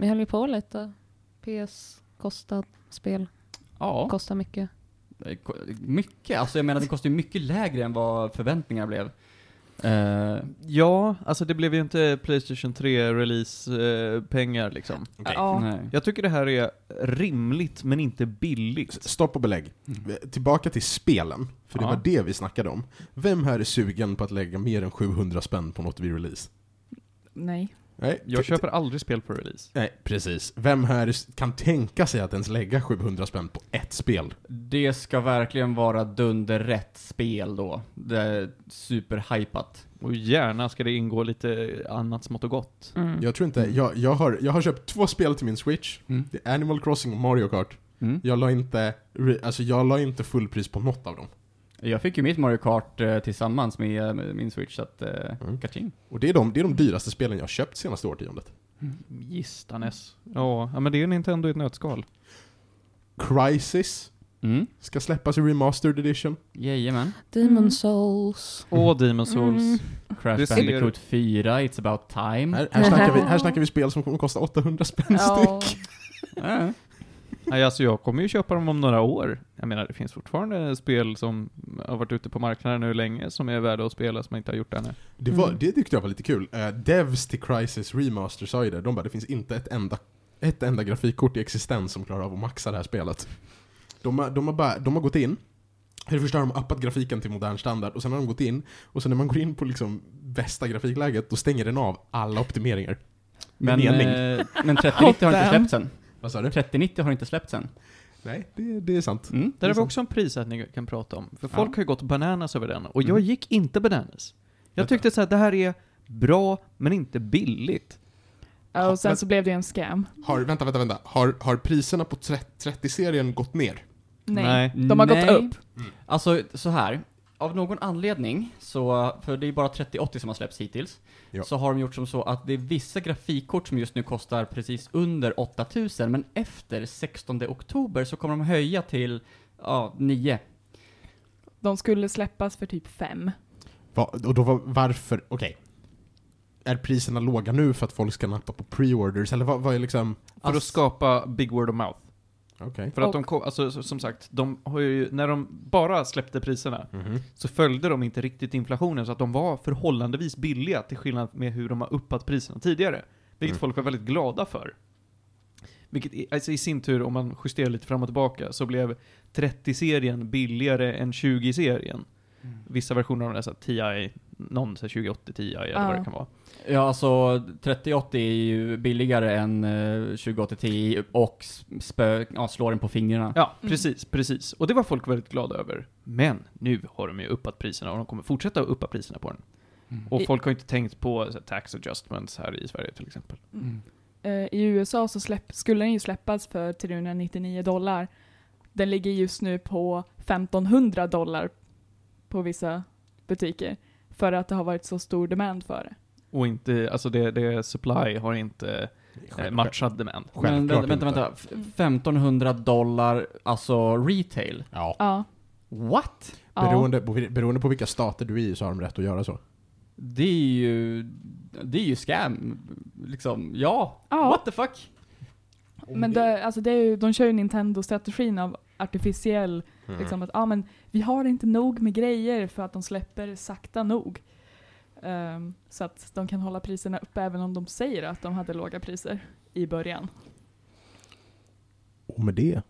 Vi höll ju på lite. PS kostar spel. Ja, Kostar mycket. eh, mycket. Alltså jag menar, det kostar ju mycket lägre än vad förväntningarna blev. Eh, Ja, alltså det blev ju inte Playstation 3-release-pengar liksom. Okej. Ja. nej. Jag tycker det här är rimligt, men inte billigt. Stopp och belägg. Tillbaka till spelen, för det Ja. var det vi snackade om. Vem här är sugen på att lägga mer än 700 spänn på något vid release? Nej. Nej, Jag köper aldrig spel på release. Nej, precis. Vem här kan tänka sig att ens lägga 700 spänn på ett spel? Det ska verkligen vara dunderrätt spel då. Det är superhypat. Och gärna ska det ingå lite annat smått och gott. Mm. Jag tror inte, jag, jag, har, jag har köpt två spel till min Switch. Mm. Det är Animal Crossing och Mario Kart. Mm. Jag la inte, alltså jag la inte fullpris på något av dem. Jag fick ju mitt Mario Kart eh, tillsammans med, med min Switch, så att, eh, Mm. kaching. Och det är de, det är de dyraste spelen jag har köpt senaste årtiondet. Gistanes. Ja, ja, men det är Nintendo i ett nötskal. Crisis Mm. ska släppas i Remastered Edition. Jajamän. Demon Mm. Souls. Och Demon Souls. Mm. Crash Det ser- Bandicoot 4, It's about time. Här, här, snackar vi, här snackar vi spel som kommer kosta 800 spänn Ja. styck. Ja. Nej, alltså jag kommer ju köpa dem om några år. Jag menar, det finns fortfarande spel som har varit ute på marknaden nu länge som är värda att spela som man inte har gjort ännu. Det, var, Mm. det tyckte jag var lite kul. Uh, Devs till Crisis Remaster sa ju det, de bara det finns inte ett enda, ett enda grafikkort i existens som klarar av att maxa det här spelet. De har, de har, bara, de har gått in, för det första har de uppat grafiken till modern standard, och sen har de gått in, och sen när man går in på liksom bästa grafikläget, då stänger den av alla optimeringar. Men, eh, men 3090 har inte släppts än. Vad sa du? 3090 har inte släppts än. Nej, det, det är sant. Mm. Där har vi också en prissättning vi kan prata om. För Ja. folk har ju gått bananas över den, och jag Mm. gick inte bananas. Jag Vänta. tyckte så här, det här är bra, men inte billigt. Ja, och sen så blev det en scam. Har, vänta, vänta, vänta. Har, har priserna på 30-serien gått ner? Nej. Nej. De har gått Nej. upp. Alltså, så här. Av någon anledning, så, för det är bara 3080 som har släppts hittills, Ja. så har de gjort som så att det är vissa grafikkort som just nu kostar precis under 8000, men efter 16 oktober så kommer de höja till, ja, 9. De skulle släppas för typ fem. Va, och då var, varför, okej. Är priserna låga nu för att folk ska nappa på pre-orders, eller vad, vad är liksom... För att Ass- skapa big word of mouth. Okej. För att de kom, alltså så- som sagt, de har ju, när de bara släppte priserna, Mhm. så följde de inte riktigt inflationen, så att de var förhållandevis billiga till skillnad med hur de har uppat priserna tidigare. Vilket Mm. folk var väldigt glada för. Vilket i, alltså i sin tur, om man justerar lite fram och tillbaka, så blev 30-serien billigare än 20-serien. Vissa versioner av den, så TI, någon så här 2080 Ti eller vad Ja. det kan vara. Ja, alltså 3080 är ju billigare än eh, 2080 Ti och spö, ja, slår den på fingrarna. Ja, Mm. precis, precis. Och det var folk väldigt glada över. Men nu har de ju uppat priserna och de kommer fortsätta att uppa priserna på den. Och I- folk har inte tänkt på så här, tax adjustments här i Sverige till exempel. Mm. Eh, I USA så släpp, skulle den ju släppas för 399 dollar. Den ligger just nu på 1500 dollar på vissa butiker. För att det har varit så stor demand för det. Och inte, alltså det, det supply har inte eh, matchat demand. Men Självklart vänta, vänta, inte. vänta. F- 1500 dollar, alltså retail. Ja. Ja. What? ja. Beroende, på, beroende på vilka stater du är i så har de rätt att göra så. Det är ju, det är ju scam. Liksom, ja. Ja. What the fuck? Men det, alltså det är ju, de kör ju Nintendo-strategin av artificiell, Mm. liksom att ah, men vi har inte nog med grejer för att de släpper sakta nog. Ehm, så att de kan hålla priserna uppe även om de säger att de hade låga priser i början. Och med det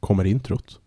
kommer introt.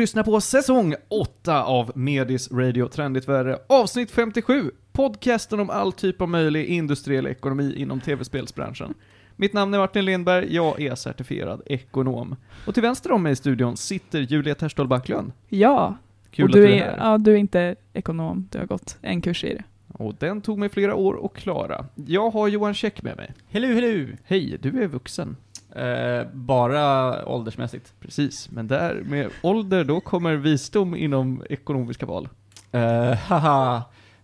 Lyssnar på säsong 8 av Medis Radio Trendigt Värre, avsnitt 57, podcasten om all typ av möjlig industriell ekonomi inom tv-spelsbranschen. Mitt namn är Martin Lindberg, jag är certifierad ekonom. Och till vänster om mig i studion sitter Julia Terstol Backlund. Ja, Kul och att du du är är, här. ja, du är inte ekonom, du har gått en kurs i det. Och den tog mig flera år att klara. Jag har Johan Käck med mig. Hello, hello! Hej, du är vuxen. Eh, bara åldersmässigt. Precis, men där med ålder, då kommer visdom inom ekonomiska val. Eh, haha.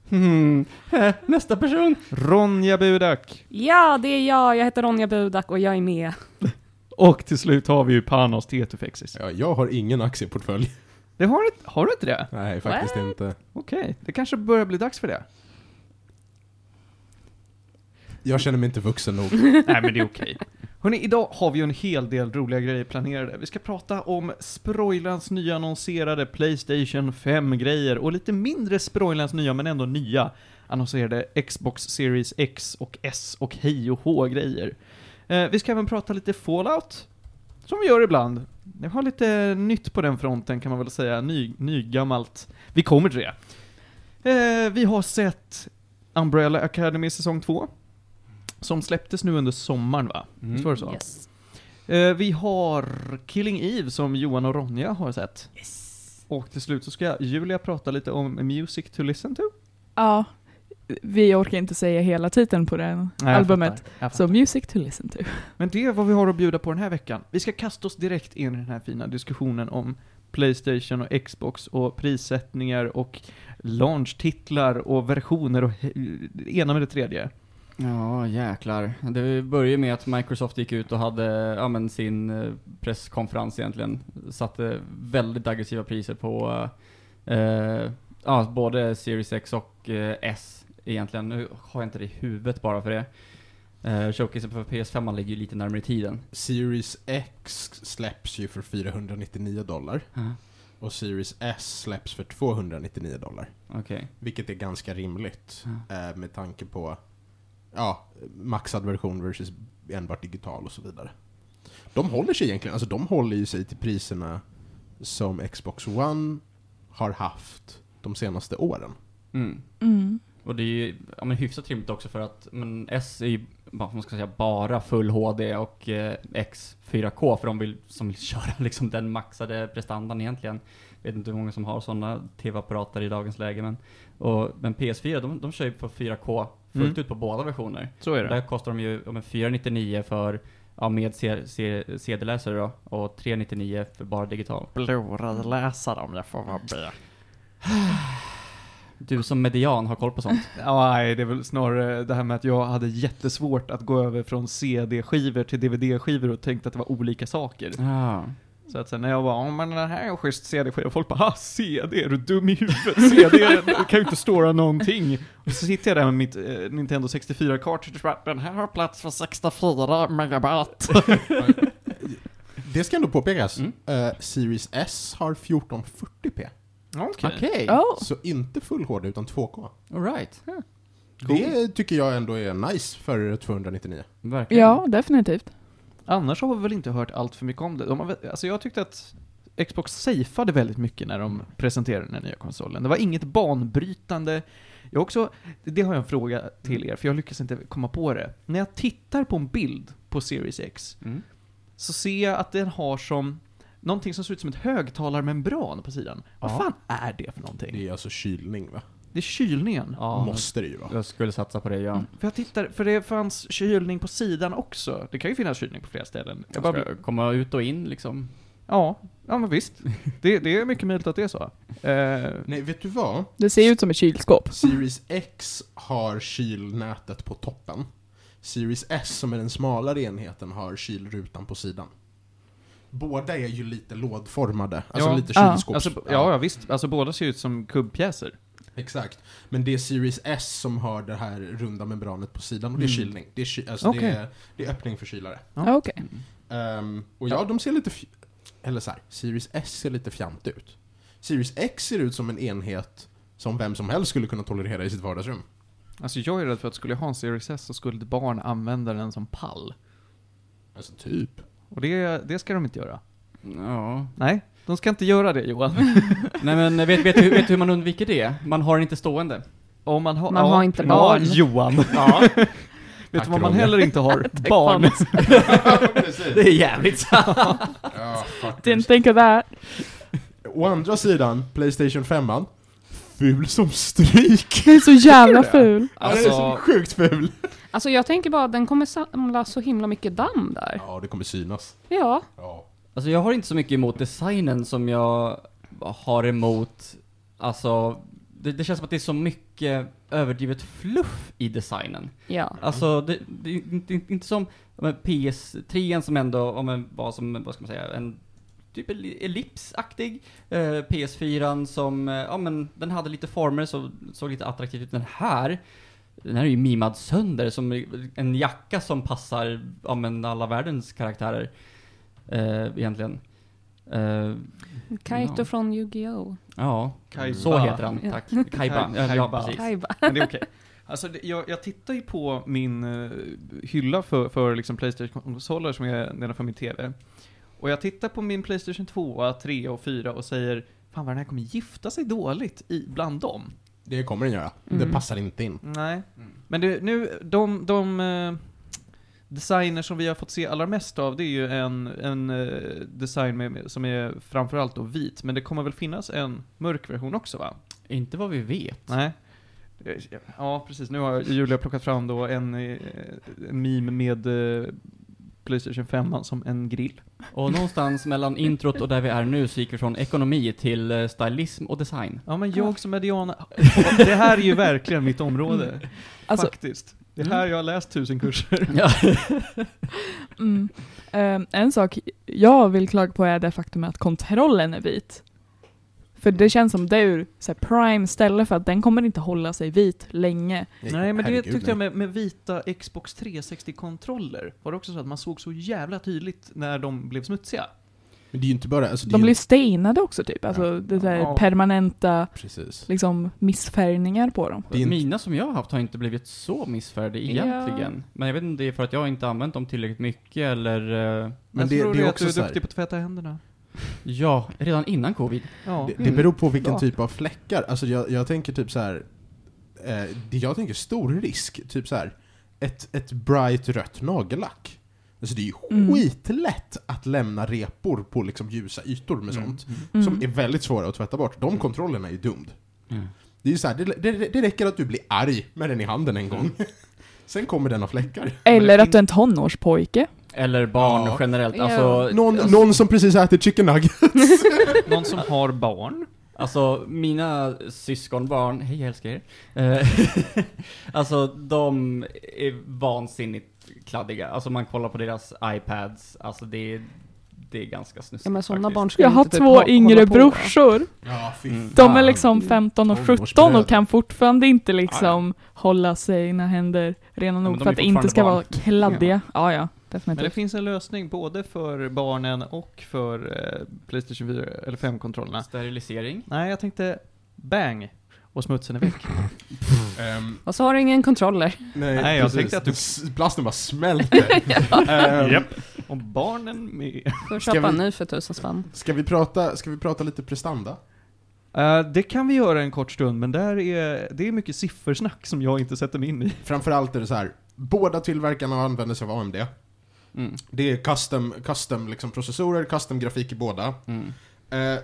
Hmm. Eh, nästa person. Ronja Budak. Ja, det är jag. Jag heter Ronja Budak och jag är med. Och till slut har vi ju Panos Tetufexis. Ja, jag har ingen aktieportfölj. Det har, du, har du inte det? Nej, faktiskt inte. Okej, det kanske börjar bli dags för det. Jag känner mig inte vuxen nog. Nej, men det är okej. Hörrni, idag har vi ju en hel del roliga grejer planerade. Vi ska prata om Sproilans nya annonserade Playstation 5-grejer och lite mindre Sproilans nya, men ändå nya, annonserade Xbox Series X och S och Hej och H-grejer. Eh, vi ska även prata lite Fallout, som vi gör ibland. Vi har lite nytt på den fronten kan man väl säga, ny, nygammalt. Vi kommer till det. Eh, vi har sett Umbrella Academy säsong 2. Som släpptes nu under sommaren va? Mm. Visst var det så? Yes. Eh, vi har Killing Eve som Johan och Ronja har sett. Och till slut så ska Julia prata lite om Music to listen to. Ja, vi orkar inte säga hela titeln på det albumet. fattar, Så. Music to listen to. Men det är vad vi har att bjuda på den här veckan. Vi ska kasta oss direkt in i den här fina diskussionen om Playstation och Xbox och prissättningar och launch-titlar och versioner och det ena med det tredje. Ja, jäklar. Det började med att Microsoft gick ut och hade, ja men sin eh, presskonferens egentligen. Satte väldigt aggressiva priser på, eh, ja både Series X och eh, S egentligen. Nu har jag inte det i huvudet bara för det. Eh, showcasen för PS5 ligger ju lite närmare i tiden. Series X släpps ju för 499 dollar. Och Series S släpps för 299 dollar. Okej. Vilket är ganska rimligt. Ja. Eh, med tanke på ja, maxad version versus enbart digital och så vidare. De håller sig egentligen, alltså de håller ju sig till priserna som Xbox One har haft de senaste åren. Mm. Mm. Och det är ju ja, men hyfsat rimligt också för att men S är ju man ska säga, bara full HD och eh, X 4K för de vill, som vill köra liksom den maxade prestandan egentligen. Vet inte hur många som har sådana TV-apparater i dagens läge men, och, men PS4 de, de kör ju på 4K fullt Mm. ut på båda versioner. Så är Där kostar de ju ja, men 499 för Ja, med CD-läsare då, och 399 för bara digital. Blu-ray-läsare om jag får vara med. Du som median har koll på sånt. Nej, det är väl snarare det här med att jag hade jättesvårt att gå över från CD-skivor till DVD-skivor och tänkte att det var olika saker. Ja. Så att sen när jag var, "Ja, men den här är en schysst CD-skiva, folk bara, ah, CD, är du dum i huvudet? CD kan ju inte stora någonting. Och så sitter jag där med mitt eh, Nintendo 64-cartridge och bara, den här har plats för 64 megabyte. Det ska ändå påpekas. Mm. Eh, Series S har 1440p. Okej. Okej. Oh. Så inte full HD utan 2K. Alright. Det tycker jag ändå är nice för 299. Verkligen. Ja, definitivt. Annars har vi väl inte hört allt för mycket om det. De har, alltså jag tyckte att Xbox safeade väldigt mycket när de presenterade den nya konsolen. Det var inget banbrytande. Jag också, det har jag en fråga till er, för jag lyckas inte komma på det. När jag tittar på en bild på Series X, Mm. så ser jag att den har som någonting som ser ut som ett högtalarmembran på sidan. Vad Ja. fan är det för någonting? Det är alltså kylning va? Det är kylningen. Ja, Måste det ju vara. jag skulle satsa på det, ja. För jag tittar, för det fanns kylning på sidan också. Det kan ju finnas kylning på flera ställen. Jag bara, ska komma ut och in liksom. Ja, ja men visst. Det, det är mycket möjligt att det är så. Eh, Nej, vet du vad? Det ser ut som ett kylskåp. Series X har kylnätet på toppen. Series S, som är den smalare enheten, har kylrutan på sidan. Båda är ju lite lådformade, alltså Ja. lite Ja. kylskåps... alltså, ja, ja, visst. Alltså båda ser ut som kubbpjäser. Exakt. Men det är Series S som har det här runda membranet på sidan och det är Mm. kylning. Det är, ky- alltså Okej. det är, det är öppning för kylare. Ja. Okej. Ehm, och ja, de ser lite... Eller så här, Series S ser lite fjant ut. Series X ser ut som en enhet som vem som helst skulle kunna tolerera i sitt vardagsrum. Alltså jag är rädd för att skulle jag ha en Series S så skulle barn använda den som pall. Alltså typ. Och det, det ska de inte göra. Ja. Nej, de ska inte göra det Johan. Nej men vet, vet, du, vet du hur man undviker det? Man har den inte stående. Om man har, Man har inte ja, barn. Johan. Ja. Vet du vad man heller inte har? barn. det är jävligt sant. Ja, Didn't think of that. Å andra sidan, Playstation 5 an ful som stryk. Den är så jävla ful. Ja, den är så Alltså- sjukt ful. Alltså jag tänker bara att den kommer samla så himla mycket damm där. Ja, det kommer synas. Ja. Ja. Alltså jag har inte så mycket emot designen som jag har emot, alltså, det, det känns som att det är så mycket överdrivet fluff i designen. Ja. Alltså, det, det är inte, inte, som ja, men PS3 som ändå om var som, vad ska man säga, en typ elli- ellipsaktig. Eh, PS4 som, eh, ja men den hade lite former, så såg lite attraktivt ut. Den här, den här är ju mimad sönder som en jacka som passar, ja men alla världens karaktärer. Eh, egentligen. Eh, Kaito Ja. från Yu-Gi-Oh! Ja, Kaiba. så heter han. Ja. Tack. Kaiba. Ja, ja, Kaiba. precis. Kaiba. Men det är okej. Alltså, det, jag, jag tittar ju på min eh, hylla för, för liksom Playstation-konsoler som är nedanför min TV. Och jag tittar på min Playstation 2, 3 och 4 och säger Fan vad den här kommer gifta sig dåligt i, bland dem. Det kommer den göra. Det Mm. passar inte in. Nej. Men det, nu, de, de eh, designer som vi har fått se allra mest av, det är ju en, en eh, design med, som är framförallt då vit, men det kommer väl finnas en mörk version också va? Inte vad vi vet. Nej. Ja, precis. Nu har Julia plockat fram då en, eh, en meme med eh, Playstation 5 som en grill. Och någonstans mellan introt och där vi är nu så gick vi från ekonomi till stylism och design. Ja, men jag som mediana... Det här är ju verkligen mitt område. Alltså, Faktiskt. Det är här jag har läst tusen kurser. Ja. mm. Ehm, en sak jag vill klaga på är det faktum att kontrollen är vit. För det känns som det är så prime ställe för att den kommer inte hålla sig vit länge. Nej, men det tyckte jag nej. med, med vita Xbox 360-kontroller. Var det också så att man såg så jävla tydligt när de blev smutsiga? Men det är ju inte bara... Alltså, De ju- blir stainade också typ, alltså Ja. det där Ja. permanenta Precis. liksom missfärgningar på dem. Det är inte- Mina som jag har haft har inte blivit så missfärdig Ja. egentligen. Men jag vet inte om det är för att jag inte använt dem tillräckligt mycket eller... eh, Men jag det, tror det är att också du är duktig på att tvätta händerna. Ja, redan innan covid. Ja. det, det beror på vilken Bra. typ av fläckar. Alltså jag, jag tänker typ så här. Eh, jag tänker stor risk, typ så här. Ett, ett bright rött nagellack. Alltså det är ju Mm. skitlätt att lämna repor på liksom ljusa ytor med sånt. Mm. Som är väldigt svåra att tvätta bort. De kontrollerna är ju dumt. Mm. Det är ju så här, det, det, det räcker att du blir arg med den i handen en gång. Sen kommer den ha fläckar. Eller att du är en tonårspojke. Eller barn Ja. generellt. Alltså, Någon, någon som precis ätit chicken nuggets. Någon som har barn. Alltså, mina syskonbarn, hej jag älskar er. Eh, alltså, de är vansinnigt kladdiga. Alltså man kollar på deras iPads, alltså det är, det är ganska snuskigt Ja men sådana barn ska Jag har inte typ två ha- yngre på. brorsor. Ja, Mm. De är liksom 15 och 17 Tonårsbröder. och kan fortfarande inte liksom hålla sina händer rena nog för att det inte ska fortfarande vara kladdiga. Ja, ja, Men det definitivt. finns en lösning både för barnen och för eh, Playstation 4 eller 5-kontrollerna. Sterilisering. Nej, jag tänkte bang och smutsen är väck. Ehm, Och så har du ingen kontroller. nej, Nej, jag precis. tänkte att du- S- Plasten bara smälter. Ehm, Och barnen med. Får Ska köpa vi- en ny för tusen spänn. ska, vi prata, ska vi prata lite prestanda? Eh, det kan vi göra en kort stund, men där är, det är mycket siffersnack som jag inte sätter mig in i. Framförallt är det så här. båda tillverkarna använder sig av AMD. Mm. Det är custom, custom liksom processorer, custom grafik i båda. Mm. Eh,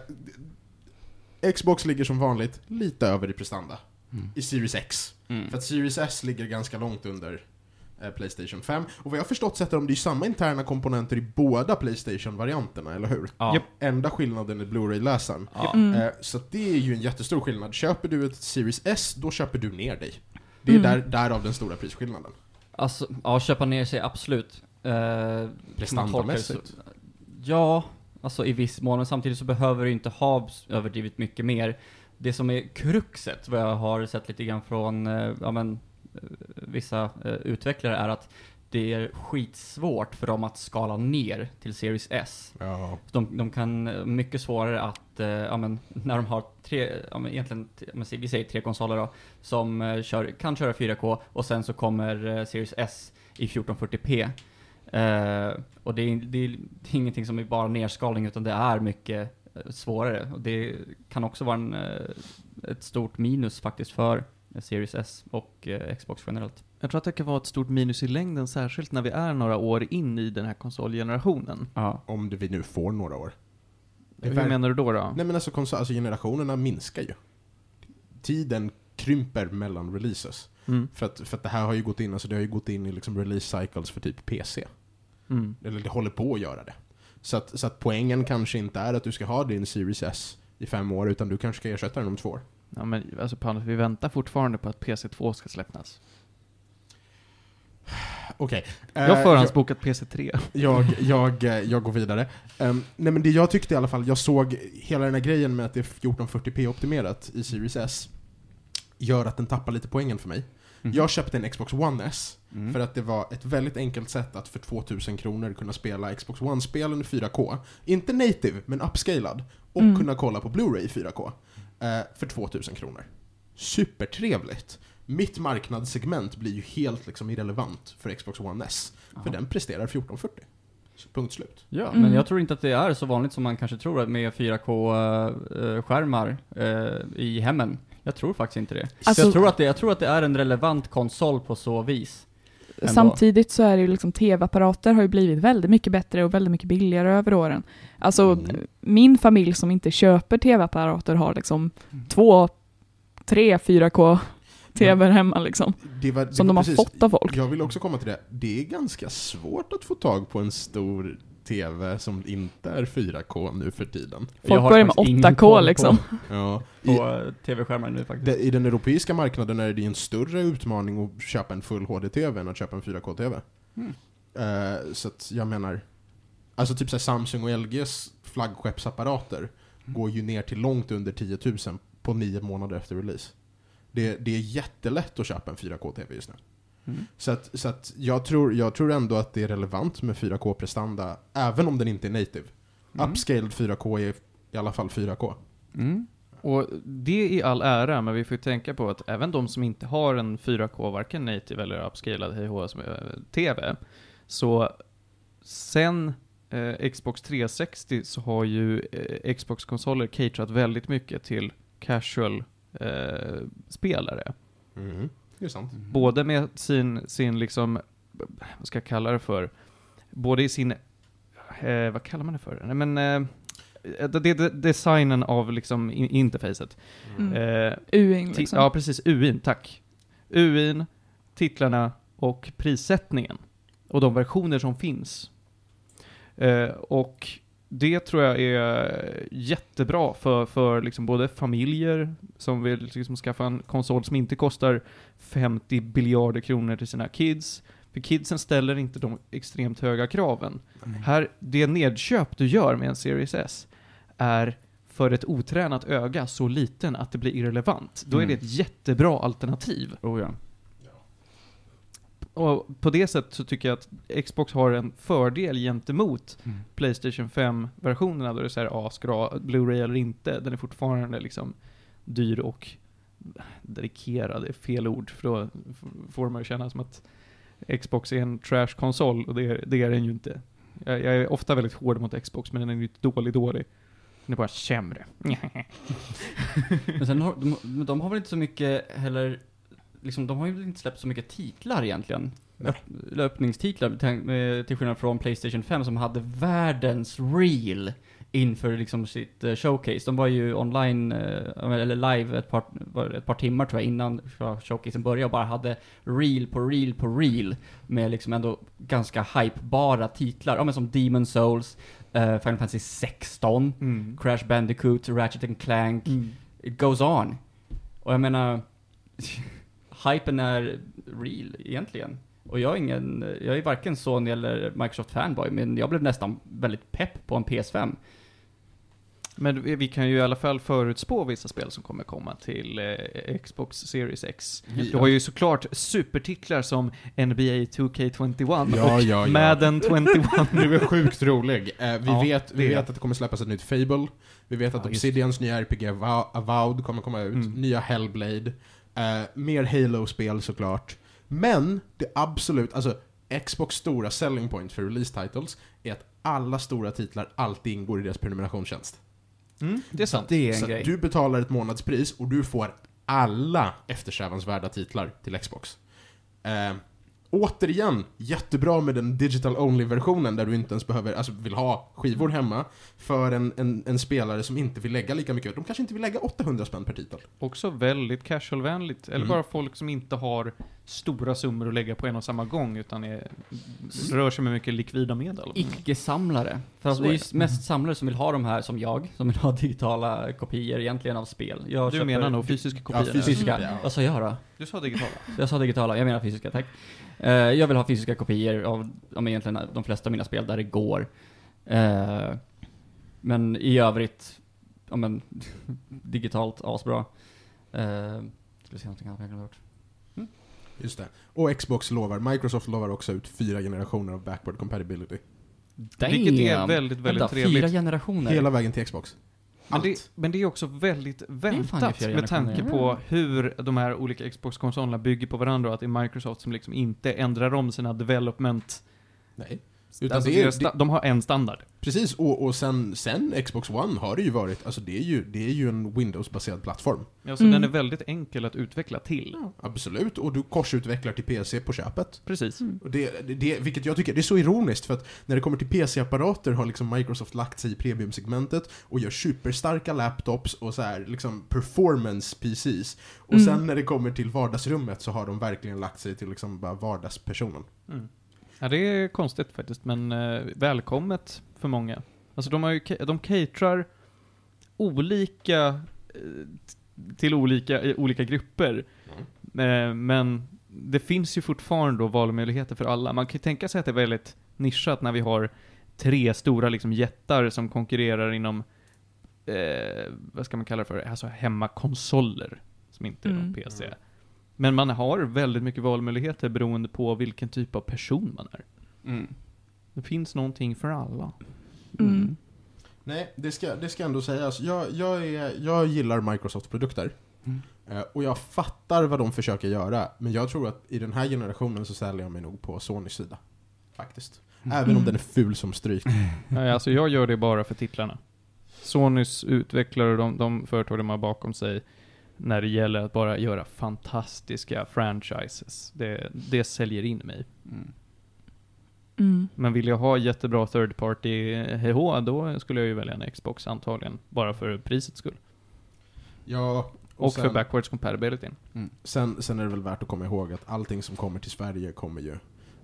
Xbox ligger som vanligt lite över i prestanda. Mm. I Series X. Mm. För att Series S ligger ganska långt under eh, Playstation 5. Och vad jag har förstått sätter de det ju samma interna komponenter i båda Playstation-varianterna, eller hur? Ja. Japp. Enda skillnaden är Blu-ray-läsaren. Ja. Mm. Eh, så det är ju en jättestor skillnad. Köper du ett Series S, då köper du ner dig. Det är Mm. där, därav den stora prisskillnaden. Alltså, ja, köpa ner sig absolut. Eh, Prestandamässigt. så- Ja, alltså i viss mån, men samtidigt så behöver du inte ha överdrivet mycket mer. Det som är kruxet, vad jag har sett lite grann från, eh, ja men, eh, vissa eh, utvecklare är att det är skitsvårt för dem att skala ner till Series S. Ja. De, de kan, mycket svårare att, eh, ja men, när de har tre, ja men egentligen, vi säger tre konsoler då, som eh, kör, kan köra 4K och sen så kommer eh, Series S i 1440p. Eh, och det är, det, är, det är ingenting som är bara nerskalning utan det är mycket eh, svårare. Och det kan också vara en, eh, ett stort minus faktiskt för Series S och eh, Xbox generellt. Jag tror att det kan vara ett stort minus i längden, särskilt när vi är några år in i den här konsolgenerationen. Ja. Om det vi nu får några år. Är Hur menar du då? då? Nej men alltså, konsol, alltså generationerna minskar ju. tiden krymper mellan releases. Mm. För att, för att det här har ju gått in, alltså det har ju gått in i liksom release cycles för typ PC. Mm. Eller det håller på att göra det. Så att, så att poängen kanske inte är att du ska ha din Series S i fem år, utan du kanske ska ersätta den om två år. Ja men alltså Panos, vi väntar fortfarande på att PC2 ska släppas. Okej. Jag Eh, har förhandsbokat PC3. Jag, jag, eh, jag går vidare. Ehm, nej men det jag tyckte i alla fall, jag såg hela den här grejen med att det är 1440p optimerat i Series S, gör att den tappar lite poängen för mig. Mhm. Jag köpte en Xbox One S, Mm. för att det var ett väldigt enkelt sätt att för 2000 kronor kunna spela Xbox One-spelen i 4K. Inte native, men upscalad. Och Mm. kunna kolla på Blu-ray i 4K. eh, för 2000 kronor. Supertrevligt. Mitt marknadssegment blir ju helt liksom irrelevant för Xbox One S. För Jaha. den presterar 1440. Så punkt slut. Ja, Mm. men jag tror inte att det är så vanligt som man kanske tror med 4K-skärmar eh, i hemmen. Jag tror faktiskt inte det. Alltså- jag, tror att det jag tror att det är en relevant konsol på så vis. Ändå. Samtidigt så är det ju liksom tv-apparater har ju blivit väldigt mycket bättre och väldigt mycket billigare över åren. Alltså Mm. min familj som inte köper tv-apparater har liksom Mm. två, tre 4K tv hemma liksom. Det var, det Som var de har precis- fått av folk. Jag vill också komma till det. Det är ganska svårt att få tag på en stor TV som inte är 4K nu för tiden. Jag Folk har börjar med faktiskt ingen 8K koll på- liksom. Ja. På, I, tv-skärmar nu faktiskt. I den europeiska marknaden är det en större utmaning att köpa en full HD-TV än att köpa en 4K-TV. Mm. Eh, så att jag menar, alltså typ så Samsung och LGs flaggskeppsapparater går ju ner till långt under 10 000 på nio månader efter release. Det, det är jättelätt att köpa en 4K-TV just nu. Mm. Så, att, så att jag, tror, jag tror ändå att det är relevant med 4K-prestanda, även om den inte är native. Mm. Upscaled 4K är i alla fall 4K. Mm. Och det i all ära, men vi får ju tänka på att även de som inte har en 4K, varken native eller upscalad HHS-TV, så sen eh, Xbox 360 så har ju eh, Xbox-konsoler caterat väldigt mycket till casual eh. Mm. Det är sant. Både med sin, sin liksom, vad ska jag kalla det för? Både i sin, eh, vad kallar man det för? Nej men, eh, det, det, designen av liksom in, interfacet. Mm. Eh, Uing ti- liksom. Ja, precis. UIn, tack. UIn, titlarna och prissättningen. Och de versioner som finns. Eh, och det tror jag är jättebra för, för liksom både familjer som vill liksom skaffa en konsol som inte kostar 50 biljarder kronor till sina kids. För kidsen ställer inte de extremt höga kraven. Här, det nedköp du gör med en Series S är för ett otränat öga så liten att det blir irrelevant. Då är det Mm. ett jättebra alternativ. Oh ja. Och på det sättet så tycker jag att Xbox har en fördel gentemot Mm. Playstation 5-versionerna då det är såhär, ja, ska du ha Blu-ray eller inte? Den är fortfarande liksom dyr och dedikerad, är fel ord, för då får man ju känna som att Xbox är en trash-konsol, och det är, det är den ju inte. Jag, jag är ofta väldigt hård mot Xbox, men den är ju inte dålig dålig. Den är bara sämre. Men sen har, de, de har väl inte så mycket heller, liksom, de har ju inte släppt så mycket titlar egentligen. Öpp, öppningstitlar, eh, till skillnad från Playstation 5 som hade världens reel inför liksom sitt eh, showcase. De var ju online, eh, eller live ett par, ett par timmar tror jag innan showcasen började och bara hade reel på reel på reel med liksom ändå ganska hypebara titlar. Ja men som Demon Souls, Final Fantasy 16, Mm. Crash Bandicoot, Ratchet and Clank, Mm. it goes on. Och jag menar, hypen är real egentligen. Och jag är ingen, jag är varken Sony eller Microsoft fanboy, men jag blev nästan väldigt pepp på en PS5. Men vi kan ju i alla fall förutspå vissa spel som kommer komma till eh, Xbox Series X. Du har ju såklart supertitlar som NBA 2K21 Ja, och ja, ja. Madden 21. Du är sjukt rolig. Eh, vi Ja, vet, vi det vet att det kommer släppas ett nytt Fable. Vi vet att Ja, Obsidians nya RPG Avo- Avowed kommer komma ut. Mm. Nya Hellblade. Eh, mer Halo-spel såklart. Men det absolut, alltså Xbox stora selling point för release titles är att alla stora titlar alltid ingår i deras prenumerationstjänst. Mm, det är sant. Det är en Så grej. du betalar ett månadspris och du får alla eftersträvansvärda titlar till Xbox. Eh, återigen, jättebra med den digital only-versionen där du inte ens behöver, alltså vill ha skivor hemma för en, en, en spelare som inte vill lägga lika mycket. De kanske inte vill lägga 800 spänn per titel. Också väldigt casual-vänligt. Eller Mm. bara folk som inte har stora summor att lägga på en och samma gång, utan är, rör sig med mycket likvida medel. Icke-samlare. För alltså, Så det är ju mest samlare som vill ha de här, som jag, som vill ha digitala kopior egentligen av spel. Jag Du köper- menar nog fysiska kopior? fysiska. Fysiska. Ja. Vad sa jag då? Du sa digitala. Jag sa digitala, jag menar fysiska, tack. Eh, jag vill ha fysiska kopior av, av egentligen de flesta av mina spel där det går. Eh, men i övrigt, ja men, digitalt asbra. Uh, ska vi se någonting annat jag glömt bort. Just det. Och Xbox lovar, Microsoft lovar också ut fyra generationer av backward compatibility. Vilket är väldigt, väldigt Vänta, trevligt. Fyra generationer? Hela vägen till Xbox. Men det, men det är också väldigt väntat med tanke på hur de här olika Xbox-konsolerna bygger på varandra och att det är Microsoft som liksom inte ändrar om sina development... Nej. Utan Alltså det sta- de har en standard. Precis, och, och sen, sen Xbox One har det ju varit, alltså det är ju, det är ju en Windows-baserad plattform. Alltså Mm. den är väldigt enkel att utveckla till. Absolut, och du korsutvecklar till PC på köpet. Precis. Och det, det- det, vilket jag tycker, det är så ironiskt för att när det kommer till PC-apparater har liksom Microsoft lagt sig i premiumsegmentet och gör superstarka laptops och så här liksom performance PCs. Och Mm. sen när det kommer till vardagsrummet så har de verkligen lagt sig till liksom bara vardagspersonen. Mm. Ja, det är konstigt faktiskt, men eh, välkommet för många. Alltså de, har ju, de caterar olika eh, till olika, olika grupper. Eh, men det finns ju fortfarande då valmöjligheter för alla. Man kan ju tänka sig att det är väldigt nischat när vi har tre stora liksom jättar som konkurrerar inom, eh, vad ska man kalla det för, alltså hemmakonsoler. Som inte är Mm. PC. Men man har väldigt mycket valmöjligheter beroende på vilken typ av person man är. Mm. Det finns någonting för alla. Mm. Nej, det ska, det ska ändå sägas. Jag, jag, är, jag gillar Microsoft-produkter. Mm. Eh, Och jag fattar vad de försöker göra, men jag tror att i den här generationen så säljer jag mig nog på Sonys sida. Faktiskt. Även om Mm. den är ful som stryk. Nej, alltså jag gör det bara för titlarna. Sonys utvecklare, de, de företag de har bakom sig, när det gäller att bara göra fantastiska franchises. Det, det säljer in mig. Mm. Mm. Men vill jag ha jättebra third party HH, då skulle jag ju välja en Xbox antagligen. Bara för prisets skull. Ja, och, Och, för sen, backwards compatibility. sen, sen är det väl värt att komma ihåg att allting som kommer till Sverige kommer ju...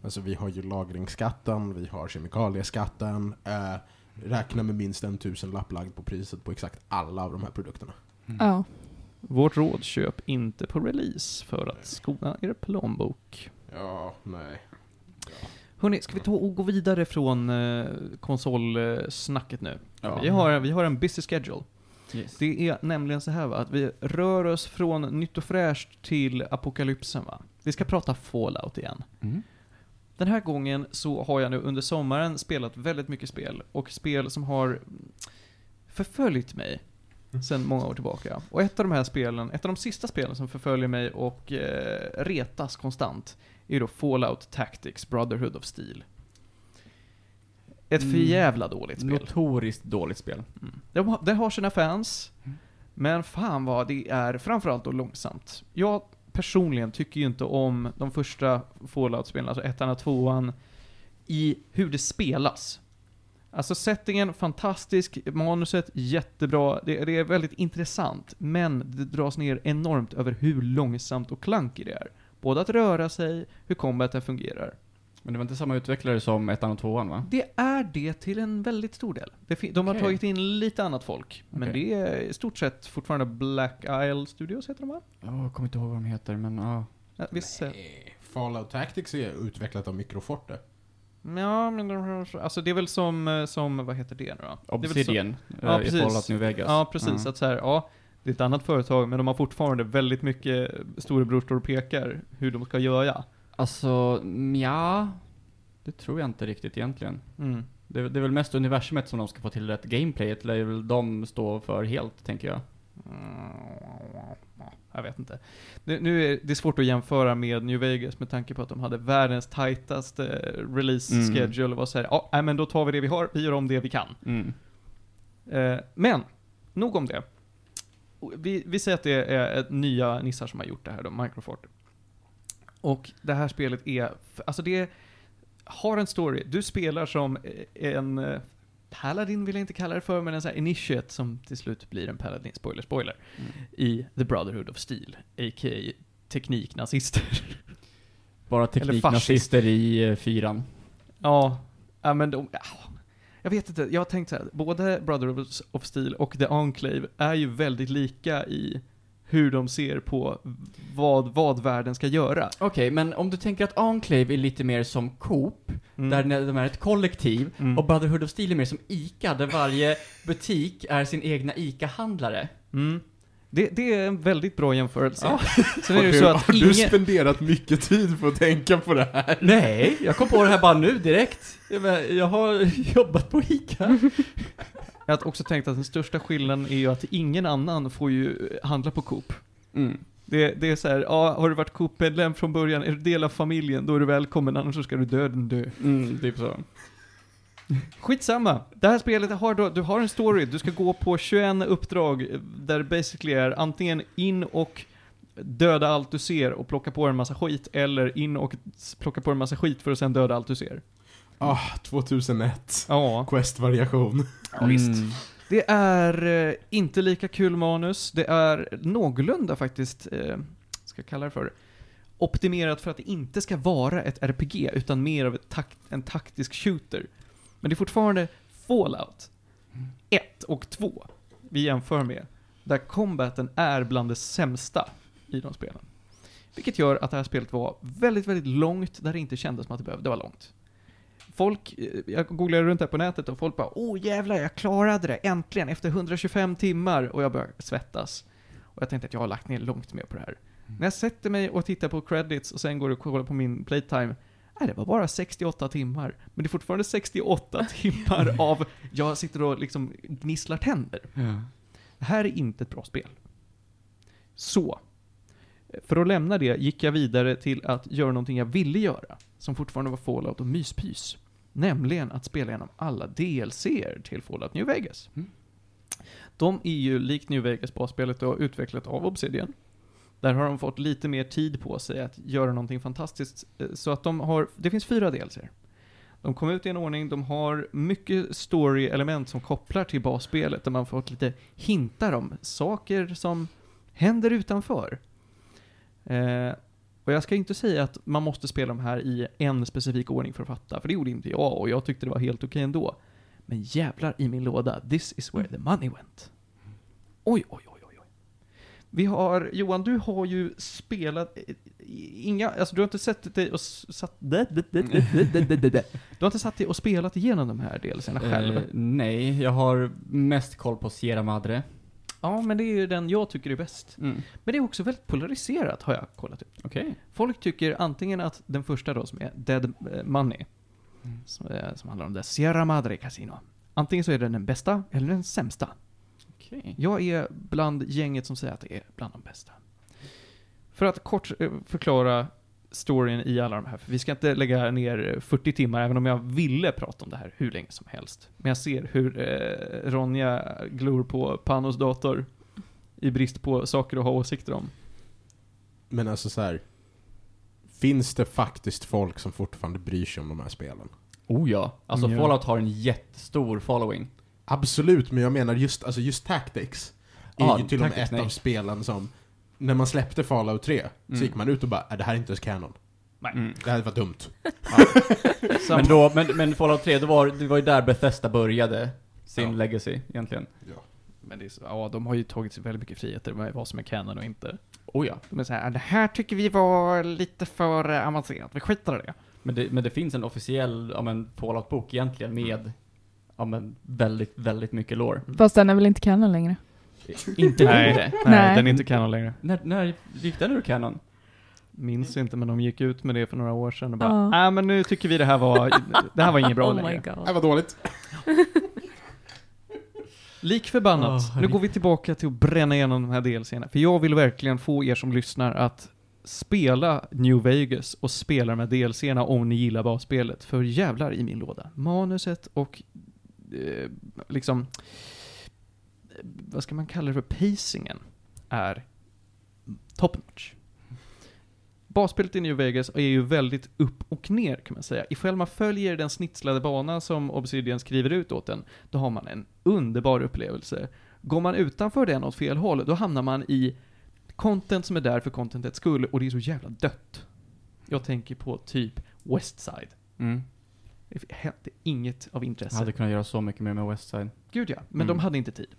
Alltså vi har ju lagringsskatten, vi har kemikalieskatten. Eh, räkna med minst en tusenlapp lagd på priset på exakt alla av de här produkterna. Ja. Vårt råd, köp inte på release för att skona er plånbok. Ja, nej. Hörni, ska vi ta och gå vidare från eh, konsolsnacket nu? Ja. Vi, har, vi har en busy schedule. Yes. Det är nämligen så här va, att vi rör oss från nytt och fräscht till apokalypsen va. Vi ska prata Fallout igen. Mm. Den här gången så har jag nu under sommaren spelat väldigt mycket spel, och spel som har förföljt mig sedan många år tillbaka. Och ett av de här spelen, ett av de sista spelen som förföljer mig och eh, retas konstant, är ju då Fallout Tactics Brotherhood of Steel. Ett Mm. förjävla dåligt spel. Notoriskt dåligt spel. Mm. De har, det har sina fans, Mm. men fan vad det är framförallt då långsamt. Jag personligen tycker ju inte om de första Fallout-spelen, alltså ettan och tvåan, i hur det spelas. Alltså settingen, fantastisk, manuset, jättebra, det, det är väldigt intressant, men det dras ner enormt över hur långsamt och klankigt det är. Både att röra sig, hur combaten fungerar. Men det var inte samma utvecklare som ettan och tvåan va? Det är det till en väldigt stor del. De har Okej. tagit in lite annat folk. Men det är i stort sett fortfarande Black Isle Studios heter de va? Ja, jag kommer inte ihåg vad de heter, men ja. Ja, visst, Nej. Fallout Tactics är utvecklat av Microforte. Ja, men de alltså det är väl som, eh, som, vad heter det nu då? Det är väl Obsidian Ja, eh, i precis. Fallout New Vegas. Ja, precis. Ja. Att så här, ja, det är ett annat företag, men de har fortfarande väldigt mycket storebror står och pekar hur de ska göra. Alltså, ja Det tror jag inte riktigt egentligen. Mm. Det, är- det är väl mest universumet som de ska få till rätt gameplayet, eller är väl de stå för helt, tänker jag. Jag vet inte. Nu, nu är det svårt att jämföra med New Vegas med tanke på att de hade världens tajtaste release Mm. schedule och var såhär, ja, nej, men då tar vi det vi har, vi gör om det vi kan. Mm. Eh, men, nog om det. Vi, vi säger att det är ett nya nissar som har gjort det här då, Microforte. Och det här spelet är, alltså det har en story. Du spelar som eh, en eh, Paladin vill jag inte kalla det för, men en sån här initiate som till slut blir en Paladin, spoiler, spoiler, Mm. i The Brotherhood of Steel, a.k.a. tekniknazister. Bara tekniknazister i eh, fyran. ja, ja men de, ja. Jag vet inte, jag har tänkt så här, både Brotherhood of Steel och The Enclave är ju väldigt lika i hur de ser på vad, vad världen ska göra. Okej, men om du tänker att Enclave är lite mer som Coop, Mm. där de är ett kollektiv, Mm. och Brotherhood of Steel är mer som ICA, där varje butik är sin egna ICA-handlare. Mm. Det, det är en väldigt bra jämförelse. Ja. Sen är det så du, att har du ingen... spenderat mycket tid på att tänka på det här? Nej, jag kom på det här bara nu direkt. Jag har jobbat på ICA. Jag har också tänkt att den största skillnaden är ju att ingen annan får ju handla på Coop. Mm. Det, det är så här, ja, har du varit Coop-medlem från början, är du del av familjen, då är du välkommen, annars så ska du döden dö. Mm, typ så. Skitsamma. Det här spelet har då, du har en story, du ska gå på 21 uppdrag eh, där basically är antingen in och döda allt du ser och plocka på en massa skit, eller in och plocka på en massa skit för att sen döda allt du ser. Ah, 2001. Ja. Quest-variation. Ja, visst. Mm. Det är eh, inte lika kul manus. Det är någorlunda faktiskt, eh, ska jag kalla det för, optimerat för att det inte ska vara ett RPG, utan mer av ett tak- en taktisk shooter. Men det är fortfarande Fallout 1 och 2 vi jämför med, där combaten är bland det sämsta i de spelen. Vilket gör att det här spelet var väldigt, väldigt långt, där det inte kändes som att det behövde vara långt. Folk, eh, jag googlade runt här på nätet och folk bara Åh jävlar, jag klarade det, äntligen, efter 125 timmar. Och jag började svettas. Och jag tänkte att jag har lagt ner långt mer på det här. När jag sätter mig och tittar på credits och sen går och kollar på min playtime, nej det var bara 68 timmar. Men det är fortfarande 68 timmar av, jag sitter och liksom gnisslar tänder. Ja. Det här är inte ett bra spel. Så. För att lämna det gick jag vidare till att göra någonting jag ville göra, som fortfarande var Fallout och myspys. Nämligen att spela igenom alla DLCer till Fallout New Vegas. Mm. De är ju likt New Vegas basspelet och utvecklat av Obsidian. Där har de fått lite mer tid på sig att göra någonting fantastiskt. eh, Så att de har, det finns fyra DLCer. De kom ut i en ordning, de har mycket story-element som kopplar till basspelet, där man fått lite hintar om saker som händer utanför. Eh, och jag ska inte säga att man måste spela de här i en specifik ordning för att fatta, för det gjorde inte jag, och jag tyckte det var helt okej ändå. Men jävlar i min låda, this is where the money went. Oj, oj, oj, oj. Vi har, Johan, du har ju spelat, inga, alltså du har inte sett dig och satt, du har inte satt dig och spelat igenom de här delserna själv. Eh, nej, jag har mest koll på Sierra Madre. Ja, men det är ju den jag tycker är bäst. Mm. Men det är också väldigt polariserat, har jag kollat ut. Okej. Folk tycker antingen att den första då, som är Dead eh, Money, Mm. som, eh, som handlar om det Sierra Madre Casino. Antingen så är den den bästa, eller den sämsta. Okej. Jag är bland gänget som säger att det är bland de bästa. För att kort eh, förklara storyn i alla de här, för vi ska inte lägga ner eh, 40 timmar, även om jag ville prata om det här hur länge som helst. Men jag ser hur eh, Ronja glor på Panos dator i brist på saker att ha åsikter om. Men alltså så här. Finns det faktiskt folk som fortfarande bryr sig om de här spelen? Oh ja. Alltså Ja. Fallout har en jättestor following. Absolut, men jag menar just, alltså just Tactics är Ja, ju till och med ett av nej. spelen som, när man släppte Fallout 3, Mm. så gick man ut och bara "Äh, det här är inte ens canon. Mm. Det här var dumt. Men, då, men, men Fallout 3, det var, det var ju där Bethesda började sin Ja. legacy egentligen. Men det är så, ja, de har ju tagit sig väldigt mycket friheter med vad som är canon och inte. Oh ja. De är såhär, det här tycker vi var lite för eh, avancerat, vi skiter i det. Men det, men det finns en officiell, ja men, Fallout-bok egentligen med, ja men, väldigt, väldigt mycket lore. Fast den är väl inte canon längre? Inte Nej. längre. Nej, Nej. den är inte canon längre. När, när gick den ur canon? Minns inte, men de gick ut med det för några år sedan och bara, Ja. nej men nu tycker vi det här var, det här var inget bra oh längre. Det här var dåligt. Lik förbannat, Åh, nu går vi tillbaka till att bränna igenom de här delscenerna. För jag vill verkligen få er som lyssnar att spela New Vegas och spela de här delscenerna om ni gillar basspelet. För jävlar i min låda. Manuset och eh, liksom, vad ska man kalla det för, pacingen är top notch. basspelet i New Vegas är ju väldigt upp och ner kan man säga. Ifall man följer den snitslade bana som Obsidian skriver ut åt en, då har man en underbar upplevelse. Går man utanför den åt fel håll, då hamnar man i content som är där för contentets skull och det är så jävla dött. Jag tänker på typ Westside. Mm. Det hände inget av intresse. Jag hade kunnat göra så mycket mer med Westside. Gud ja, men Mm. de hade inte tid.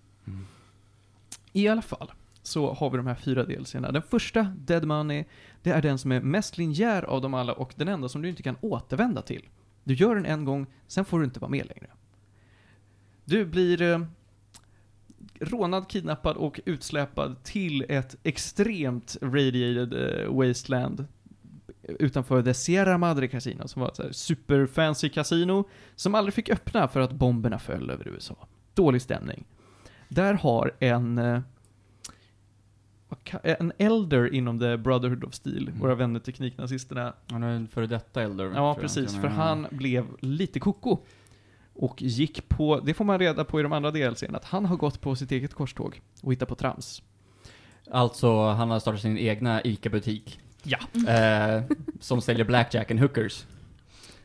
I alla fall, så har vi de här fyra delserierna. Den första, Dead Money, det är den som är mest linjär av dem alla och den enda som du inte kan återvända till. Du gör den en gång, sen får du inte vara med längre. Du blir eh, rånad, kidnappad och utsläpad till ett extremt radiated eh, wasteland utanför The Sierra Madre Casino, som var ett superfancy kasino casino som aldrig fick öppna för att bomberna föll över USA. Dålig stämning. Där har en eh, en elder inom the Brotherhood of Steel, Mm. våra vänner tekniknazisterna. Han är en före detta elder. Ja, precis, för han blev lite koko. Och gick på, det får man reda på i de andra DLCn, att han har gått på sitt eget korståg och hittat på trams. Alltså, han har startat sin egna ICA-butik. Ja. Eh, som säljer blackjack and hookers.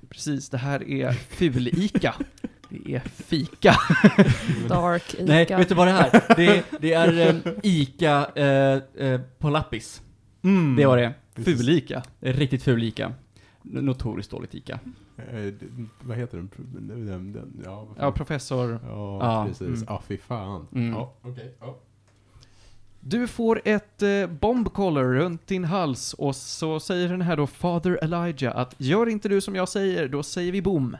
Precis, det här är ful-Ica. Det är fika. Dark Ica. Nej, vet du vad det är? Det, är- det är eh, ICA eh, eh, på lappis. Mm. Det var det. Ful-Ica. Riktigt ful ICA. Notoriskt dåligt ICA. Eh, d- vad heter den? Den- den- den- Ja. Ja, professor. ja, Ja, precis. mm. Ja, fy fan. Mm. Ja, okej. ja. Du får ett eh, bombcollar runt din hals och så säger den här då Father Elijah att gör inte du som jag säger, då säger vi boom.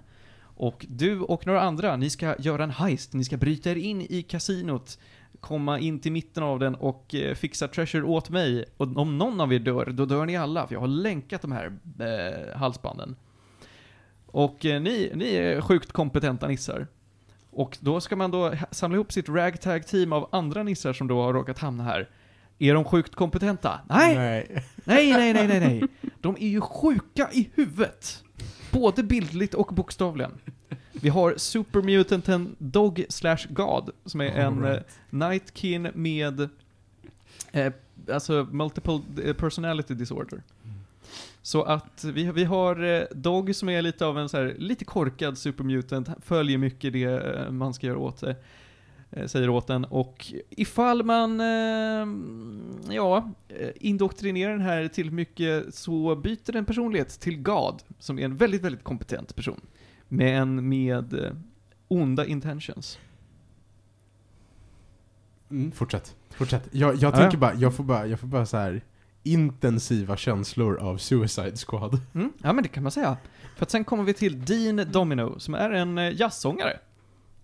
Och du och några andra, ni ska göra en heist, ni ska bryta er in i kasinot, komma in till mitten av den och eh, fixa treasure åt mig. Och om någon av er dör, då dör ni alla, för jag har länkat de här eh, halsbanden. Och eh, ni, ni är sjukt kompetenta nissar. Och då ska man då samla ihop sitt ragtag-team av andra nissar som då har råkat hamna här. Är de sjukt kompetenta? Nej! Nej. Nej, nej, nej, nej, nej. De är ju sjuka i huvudet. Både bildligt och bokstavligen. Vi har Super Mutanten Dog slash God, som är en eh, right. Nightkin med eh, alltså multiple eh, personality disorder. Så att vi, vi har eh, Dog som är lite av en så här, lite korkad supermutant, följer mycket det man ska göra åt sig. Eh, Säger åt den och ifall man, eh, ja, eh, indoktrinerar den här till mycket så byter den personlighet till God, som är en väldigt, väldigt kompetent person. Men med onda intentions. Mm, fortsätt. Fortsätt. Jag, jag Ja, tänker ja. bara, jag får bara, jag får bara så här intensiva känslor av Suicide Squad. Mm, ja men det kan man säga. För att sen kommer vi till Dean Domino, som är en jazzsångare.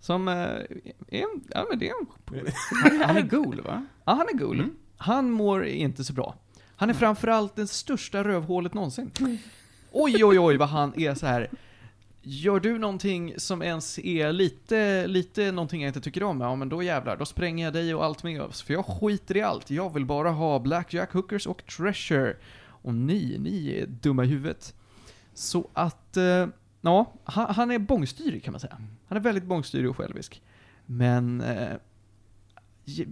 Som eh, är en, ja men det är en, Han, han är cool va? ja han är cool. Mm. Han mår inte så bra. Han är framförallt det största rövhålet någonsin. Oj oj oj vad han är så här. Gör du någonting som ens är lite, lite någonting jag inte tycker om, ja men då jävlar, då spränger jag dig och allt med oss. För jag skiter i allt. Jag vill bara ha blackjack hookers och treasure. Och ni, ni är dumma i huvudet. Så att, eh, ja, han, han är bångstyrig kan man säga. Han är väldigt bångstyrig och självisk. Men, eh,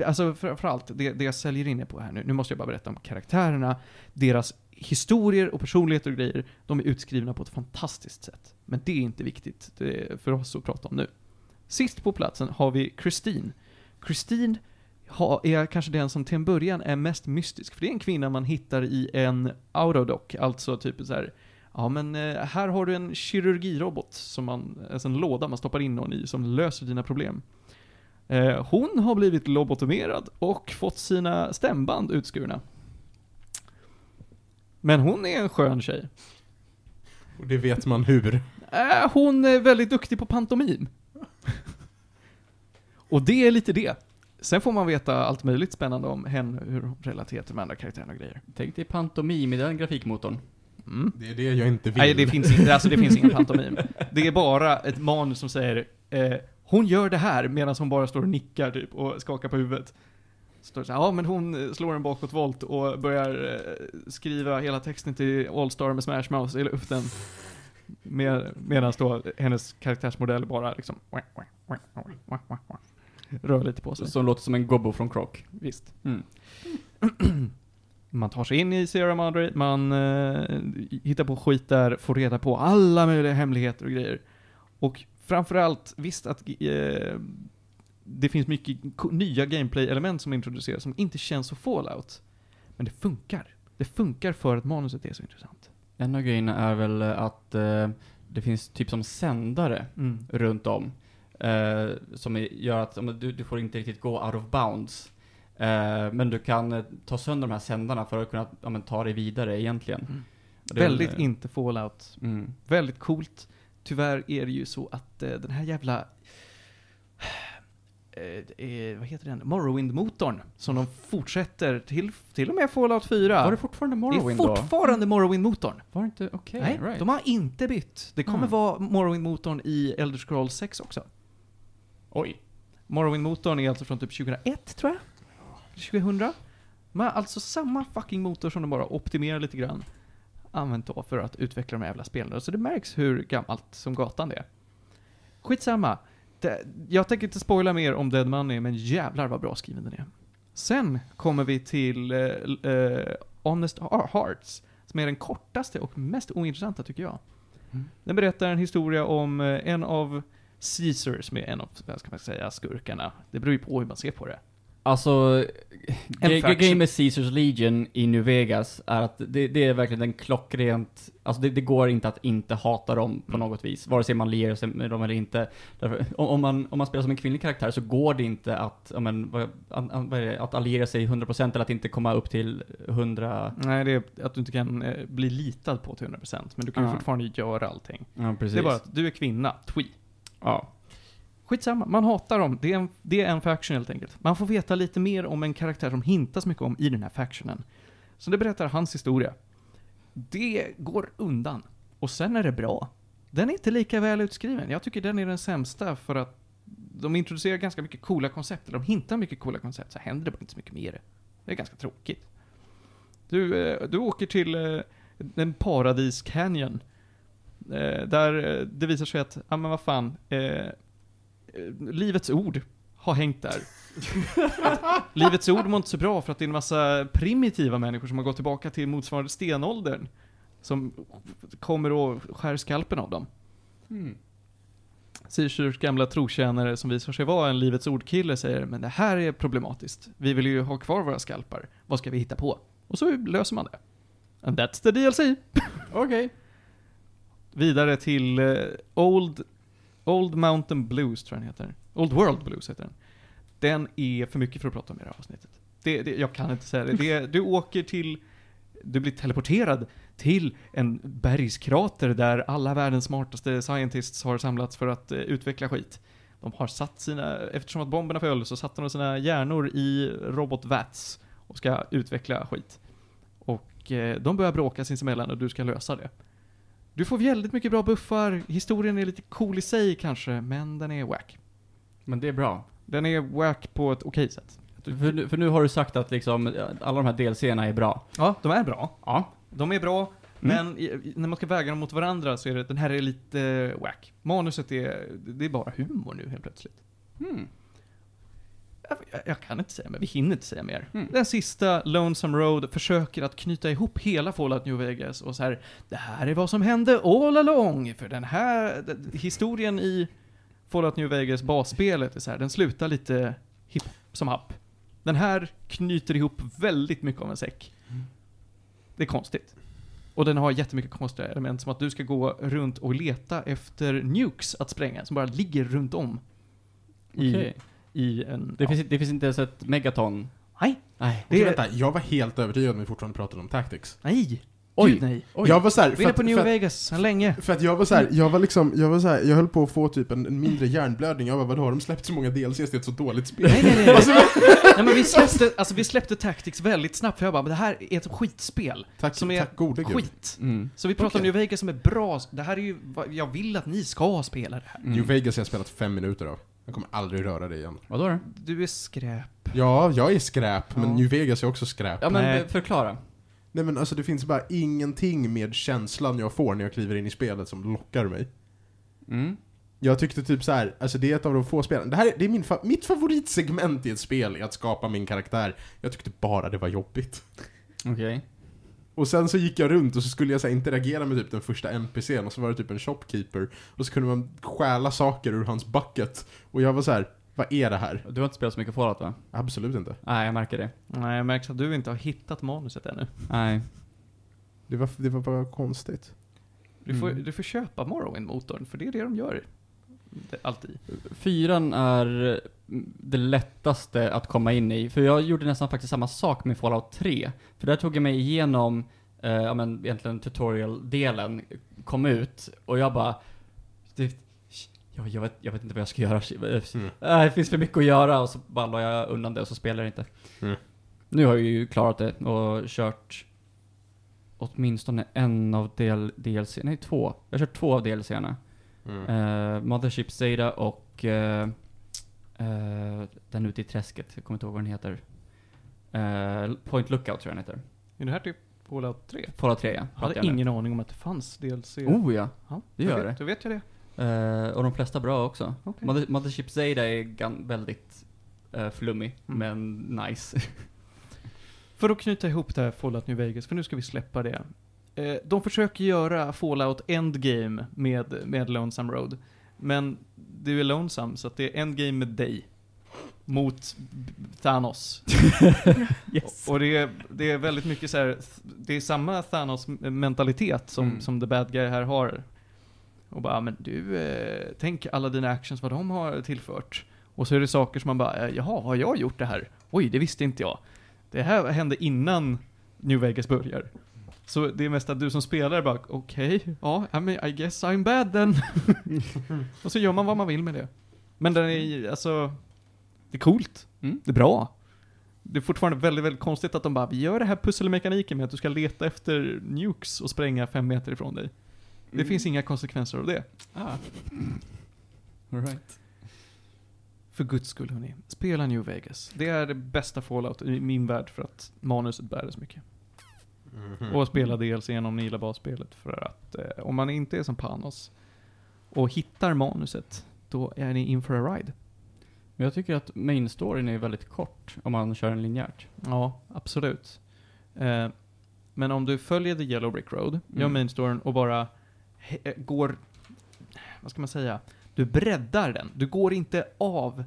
alltså framförallt, det, det jag säljer in er på här nu, nu måste jag bara berätta om karaktärerna, deras historier och personligheter och grejer, de är utskrivna på ett fantastiskt sätt. Men det är inte viktigt det är för oss att prata om nu. Sist på platsen har vi Christine. Christine är kanske den som till en början är mest mystisk, för det är en kvinna man hittar i en autodoc, alltså typ så här. Ja men eh, här har du en kirurgirobot, som man, alltså en låda man stoppar in någon i, som löser dina problem. Eh, hon har blivit lobotomerad och fått sina stämband utskurna. Men hon är en skön tjej. Och det vet man hur. Äh, hon är väldigt duktig på pantomim. och det är lite det. Sen får man veta allt möjligt spännande om henne, hur hon relaterar till de andra karaktärerna och grejer. Tänk dig pantomim i den grafikmotorn. Mm. Det är det jag inte vill. Nej, det finns, inte, alltså det finns ingen pantomim. Det är bara ett manus som säger eh, hon gör det här medan hon bara står och nickar typ och skakar på huvudet. Står så här, ja men hon eh, slår en bakåtvolt och börjar eh, skriva hela texten till All-Star med Smash Mouth i luften. Med, medan då hennes karaktärsmodell bara liksom rör lite på sig. Som låter som en gobbo från Croc. Visst. Mm. man tar sig in i Sierra Madre, man eh, hittar på skit där, får reda på alla möjliga hemligheter och grejer. Och framförallt, visst att eh, det finns mycket nya gameplay-element som introduceras som inte känns så fallout. Men det funkar. Det funkar för att manuset är så intressant. En av grejerna är väl att eh, det finns typ som sändare Mm. runt om. Eh, som gör att du, du får inte riktigt gå out of bounds. Eh, men du kan eh, ta sönder de här sändarna för att kunna ja, men, ta dig vidare egentligen. Mm. Det är Väldigt eh, inte fallout. Mm. Väldigt coolt. Tyvärr är det ju så att eh, den här jävla... Eh, eh, vad heter den? Morrowind-motorn. Som de fortsätter till, till och med Fallout 4. Var det fortfarande det Morrowind är då? fortfarande Morrowind-motorn. Var det inte, okej, Nej, right. de har inte bytt. Det kommer Mm. vara Morrowind-motorn i Elder Scrolls 6 också. Oj. Morrowind-motorn är alltså från typ 2001, tror jag. 2000. De har alltså samma fucking motor som de bara optimerar lite grann. Använt då för att utveckla de här jävla spelen. Så det märks hur gammalt som gatan det är. Skitsamma. Det, jag tänker inte spoila mer om Dead Money, men jävlar vad bra skriven den är. Sen kommer vi till eh, eh, Honest Hearts, som är den kortaste och mest ointressanta tycker jag. Mm. Den berättar en historia om eh, en av Caesar, som är en av, ska man säga, skurkarna. Det beror ju på hur man ser på det. Alltså, grejen med Caesars Legion i New Vegas är att det, det är verkligen en klockrent, alltså det, det går inte att inte hata dem på Mm. något vis, vare sig man lierar sig med dem eller inte. Därför, om, man, om man spelar som en kvinnlig karaktär så går det inte att, men, vad, vad det, att alliera sig 100% eller att inte komma upp till 100... Nej, det är att du inte kan eh, bli litad på till 100%, men du kan ju Ja. fortfarande göra allting. Ja, precis. Det är bara att du är kvinna, twi. Ja. Skitsamma, man hatar dem. Det är, en, det är en faction helt enkelt. Man får veta lite mer om en karaktär som hintas mycket om i den här factionen. Så det berättar hans historia. Det går undan. Och sen är det bra. Den är inte lika väl utskriven. Jag tycker den är den sämsta för att de introducerar ganska mycket coola koncept. eller De hintar mycket coola koncept, så händer det bara inte så mycket mer. Det är ganska tråkigt. Du, eh, du åker till eh, en paradis canyon. Eh, där det visar sig att, ja men vad fan, eh, Livets Ord har hängt där. Livets Ord mår inte så bra för att det är en massa primitiva människor som har gått tillbaka till motsvarande stenåldern. Som kommer och skär skalpen av dem. Mm. Caesars gamla trotjänare som visar sig vara en Livets Ord-kille säger men det här är problematiskt. Vi vill ju ha kvar våra skalpar. Vad ska vi hitta på? Och så löser man det. And that's the DLC. Okej. Vidare till eh, Old, Old Mountain Blues, tror jag den heter. Old World Blues heter den. Den är för mycket för att prata om i det här avsnittet. Det, det, jag kan inte säga det. det. Du åker till, du blir teleporterad till en bergskrater där alla världens smartaste scientists har samlats för att eh, utveckla skit. De har satt sina, eftersom att bomberna föll så satte de sina hjärnor i robotvats och ska utveckla skit. Och eh, de börjar bråka sinsemellan och du ska lösa det. Du får väldigt mycket bra buffar, historien är lite cool i sig kanske, men den är wack. Men det är bra. Den är wack på ett okej sätt. För, nu- för nu har du sagt att liksom, alla de här delserna är bra. Ja, de är bra. Ja. De är bra, Mm. men i, när man ska väga dem mot varandra så är det, den här är lite eh, wack. Manuset är, det är bara humor nu helt plötsligt. Mm. Jag, jag, kan inte säga mer, vi hinner inte säga mer. Mm. Den sista, Lonesome Road, försöker att knyta ihop hela Fallout New Vegas och så här, det här är vad som hände all along, för den här, historien i Fallout New Vegas basspelet är så här, den slutar lite hipp som happ. Den här knyter ihop väldigt mycket av en säck. Det är konstigt. Och den har jättemycket konstiga element, som att du ska gå runt och leta efter nukes att spränga, som bara ligger runt om. I, Okej. I en... Det, ja. finns, det finns inte ens ett megaton. Nej, Nej. Det- Det... Vänta, jag var helt övertygad när vi fortfarande pratade om Tactics. nej. Oj. Gud, nej. Jag var såhär, Vi för är att, på New för, att, Vegas sedan länge. för att jag var såhär, jag var liksom, jag var såhär, jag höll på att få typ en, en mindre hjärnblödning. Jag bara, vadå, har de släppt så många DLCs till ett så dåligt spel? Nej, nej, nej. nej. nej men vi släppte, alltså, vi släppte Tactics väldigt snabbt, för jag bara, men det här är ett skitspel. Tack, Som är tack gode gud. Skit. Mm. Så vi pratar Okej. om New Vegas som är bra. Det här är ju, jag vill att ni ska spela det här. Mm. New Vegas har jag spelat fem minuter av. Jag kommer aldrig röra det igen. Vadå då? Du är skräp. Ja, jag är skräp, men Ja. New Vegas är också skräp. Ja men Nej. förklara. Nej men alltså det finns bara ingenting med känslan jag får när jag kliver in i spelet som lockar mig. Mm. Jag tyckte typ så här, alltså det är ett av de få spelen, det här är, det är min fa- mitt favoritsegment i ett spel, är att skapa min karaktär. Jag tyckte bara det var jobbigt. Okej. Och sen så gick jag runt och så skulle jag så här, interagera med typ den första NPCn och så var det typ en shopkeeper. Och så kunde man stjäla saker ur hans bucket. Och jag var så här, vad är det här? Du har inte spelat så mycket Fallout va? Absolut inte. Nej, jag märker det. Nej, jag märks att du inte har hittat manuset ännu. Nej. Det var, det var bara konstigt. Du får, Mm. du får köpa Morrowind-motorn, för det är det de gör. Alltid. Fyran är det lättaste att komma in i, för jag gjorde nästan faktiskt samma sak med Fallout 3. För där tog jag mig igenom, eh, ja men egentligen tutorial-delen, kom ut, och jag bara, det, jag, jag, vet, jag vet inte vad jag ska göra. Mm. Äh, det finns för mycket att göra, och så bara la jag undan det och så spelar jag inte. Mm. Nu har jag ju klarat det och kört åtminstone en av del, DLC, nej två. Jag har kört två av DLCerna. Mm. Uh, Mothership Zeta och eh, eh, den ute i träsket, jag kommer inte ihåg vad den heter. Point Lookout tror jag den heter. Är det här typ Fallout 3? Fallout 3 ja. Jag hade jag nu. ingen aning om att det fanns DLC. Oh ja, ja, det gör vet, det. Då vet jag det. Och de flesta bra också. Okej. Mother, Mothership Zeta är väldigt uh, flummig, Mm. men nice. För att knyta ihop det här Fallout New Vegas, för nu ska vi släppa det. Eh, de försöker göra Fallout Endgame med, med Lonesome Road. Men du är Lonesome, så det är Endgame med dig. Mot Thanos. yes. Och det är, det är väldigt mycket så här, det är samma Thanos-mentalitet som, Mm. som the bad guy här har. Och bara, men du, eh, tänk alla dina actions, vad de har tillfört. Och så är det saker som man bara, eh, jaha, har jag gjort det här? Oj, det visste inte jag. Det här hände innan New Vegas börjar. Så det är mest att du som spelare bara, okej, ja, I, mean, I guess I'm bad then. och så gör man vad man vill med det. Men den är, alltså, det är coolt. Mm. Det är bra. Det är fortfarande väldigt, väldigt konstigt att de bara, vi gör det här pusselmekaniken med att du ska leta efter nukes och spränga fem meter ifrån dig. Det Mm. finns inga konsekvenser av det. Ah. All right. För guds skull hörni, spela New Vegas. Det är det bästa Fallout i min värld för att manuset bär så mycket. Mhm. Och spela DLC om ni gillar basspelet för att eh, om man inte är som Panos och hittar manuset, då är ni in for a ride. Men jag tycker att main storyn är väldigt kort om man kör en linjärt. Ja, absolut. Eh, men om du följer The Yellow Brick Road, gör Mm. main storyn och bara he- eh, går, vad ska man säga, du breddar den. Du går inte av,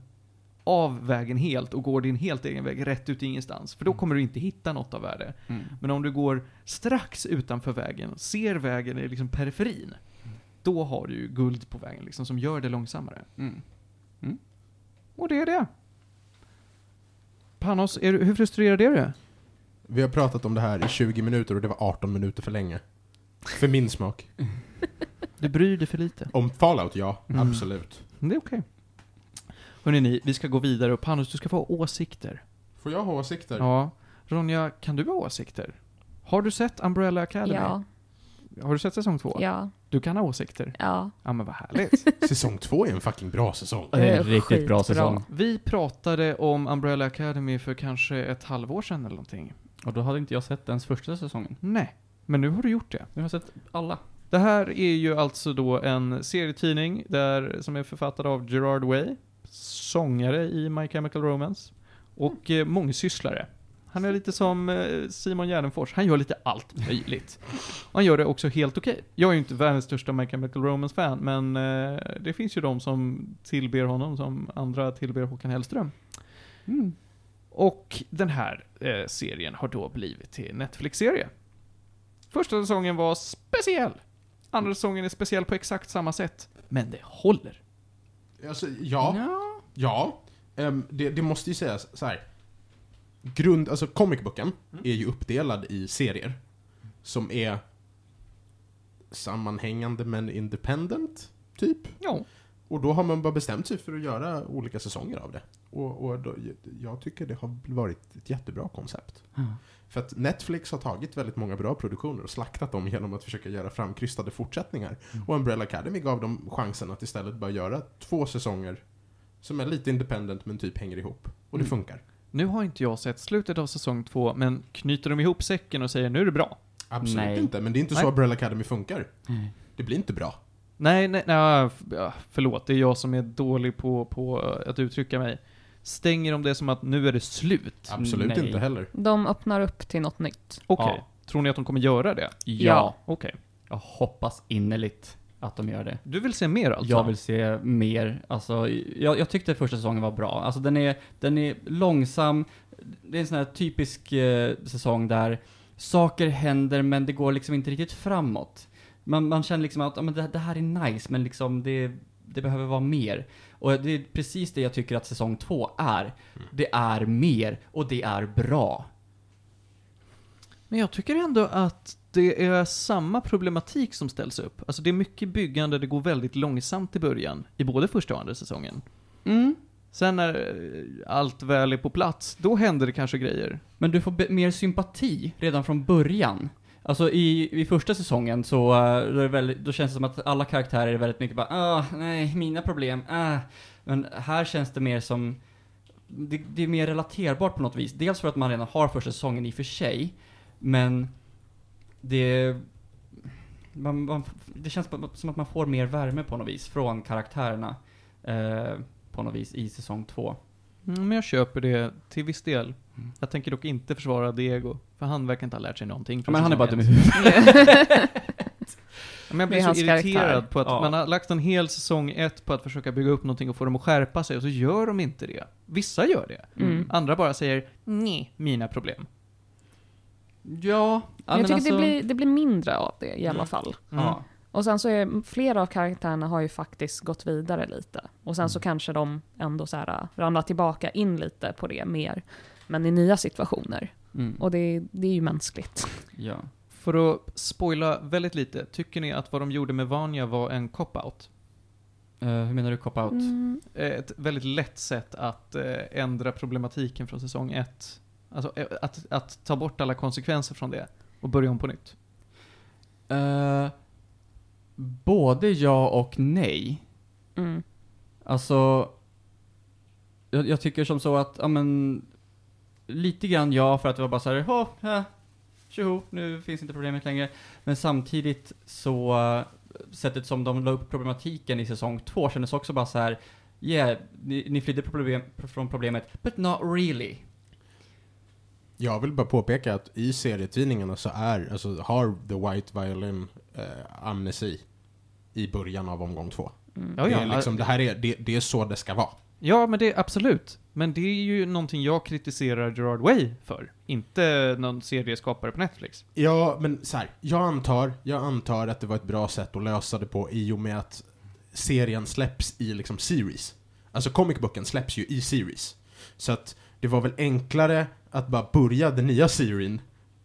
av vägen helt och går din helt egen väg rätt ut i ingenstans. För då kommer du inte hitta något av värde. Mm. Men om du går strax utanför vägen, ser vägen i liksom periferin, då har du ju guld på vägen liksom, som gör det långsammare. Mm. Och det är det. Panos, är du, hur frustrerad är du? Vi har pratat om det här i 20 minuter och det var 18 minuter för länge. För min smak. Du bryr dig för lite. Om Fallout, ja. Mm. Absolut. Det är okej. Hörrni ni, vi ska gå vidare och Panos, du ska få ha åsikter. Får jag ha åsikter? Ja. Ronja, kan du ha åsikter? Har du sett Umbrella Academy? Ja, Har du sett säsong två? ja, Du kan ha åsikter. ja. Ja men vad härligt. Säsong två är en fucking bra säsong. Det är en riktigt bra säsong. vi pratade om Umbrella Academy för kanske ett halvår sedan eller någonting. Och då hade inte jag sett ens första säsongen. Nej, men nu har du gjort det. Nu har jag sett alla. Det här är ju alltså då en serietidning där, som är författad av Gerard Way, sångare i My Chemical Romance, och eh, mångsysslare. Han är lite som eh, Simon Gärdenfors, han gör lite allt möjligt. Och han gör det också helt okej. Jag är ju inte världens största My Chemical Romance-fan, men eh, det finns ju de som tillber honom som andra tillber Håkan Hellström. Mm. Och den här eh, serien har då blivit till Netflix-serie. Första säsongen var speciell. Andra säsongen är speciell på exakt samma sätt. Men det håller. Alltså, ja. Ja. Ehm, det, det måste ju sägas så här. Grund, alltså comicbooken är ju uppdelad i serier. Som är sammanhängande men independent, typ. Ja. Och då har man bara bestämt sig för att göra olika säsonger av det. Och, och då, jag tycker det har varit ett jättebra koncept. För att Netflix har tagit väldigt många bra produktioner och slaktat dem genom att försöka göra framkrystade fortsättningar. Och Umbrella Academy gav dem chansen att istället bara göra två säsonger som är lite independent men typ hänger ihop. Och det Mm. funkar. Nu har inte jag sett slutet av säsong två, men knyter de ihop säcken och säger nu är det bra? Absolut Nej. inte, men det är inte Nej. så Umbrella Academy funkar. Det blir inte bra. Nej, nej, nej, förlåt. Det är jag som är dålig på, på att uttrycka mig. Stänger de det som att nu är det slut? Absolut Nej. inte heller. De öppnar upp till något nytt. Okej. Ja. Tror ni att de kommer göra det? Ja. Okej. Jag hoppas innerligt att de gör det. Du vill se mer alltså? Jag vill se mer. Alltså, jag, jag tyckte första säsongen var bra. Alltså den är, den är långsam. Det är en sån här typisk eh, säsong där saker händer men det går liksom inte riktigt framåt. Man, man känner liksom att ja, men det, det här är nice men liksom det, det behöver vara mer. Och det är precis det jag tycker att säsong två är. Det är mer och det är bra. Men jag tycker ändå att det är samma problematik som ställs upp. Alltså det är mycket byggande, det går väldigt långsamt i början, i både första och andra säsongen. Mm. Sen när eh, allt väl är på plats, då händer det kanske grejer. Men du får mer sympati redan från början. Alltså i, i första säsongen så eh, då, är väldigt, då känns det som att alla karaktärer är väldigt mycket bara ah, nej, mina problem, ah. Men här känns det mer som, det, det är mer relaterbart på något vis. Dels för att man redan har första säsongen i och för sig, men det, man, man, det känns som att man får mer värme på något vis från karaktärerna eh, på något vis i säsong två. Mm, men jag köper det till viss del. Mm. Jag tänker dock inte försvara Diego, för han verkar inte ha lärt sig någonting Ja, men han är bara dum i huvudet. Men jag blir så irriterad karaktär. på att Ja. man har lagt en hel säsong ett på att försöka bygga upp någonting och få dem att skärpa sig, och så gör de inte det. Vissa gör det. Mm. Andra bara säger nej, mina problem. Ja, Men jag men tycker alltså, det, blir, det blir mindre av det i alla Mm. fall. Ja. Och sen så är flera av karaktärerna har ju faktiskt gått vidare lite. Och sen så Mm. kanske de ändå så här äh, ramlar tillbaka in lite på det mer. Men i nya situationer. Mm. Och det, det är ju mänskligt. ja. För att spoila väldigt lite, tycker ni att vad de gjorde med Vanya var en cop-out? Eh, hur menar du cop-out? Mm. Eh, Ett väldigt lätt sätt att eh, ändra problematiken från säsong ett. Alltså eh, att, att ta bort alla konsekvenser från det och börja om på nytt. Både ja och nej. Mm. Alltså, jag, jag tycker som så att, ja men, lite grann ja för att det var bara såhär, ja, ja, tjoho, nu finns inte problemet längre. Men samtidigt så, eh, sättet som de la upp problematiken i säsong två kändes också bara så här. yeah, ni, ni flydde problem, från problemet, but not really. Jag vill bara påpeka att i serietidningarna så är, alltså har The White Violin eh, amnesi i början av omgång två. Mm. Ja, det, ja, är liksom, det här är, det, det är så det ska vara. Ja, men det absolut. Men det är ju någonting jag kritiserar Gerard Way för. Inte någon serieskapare på Netflix. Ja, men så här, jag antar, jag antar att det var ett bra sätt att lösa det på i och med att serien släpps i liksom series. Alltså comicbooken släpps ju i series. Så att det var väl enklare att bara börja den nya serien,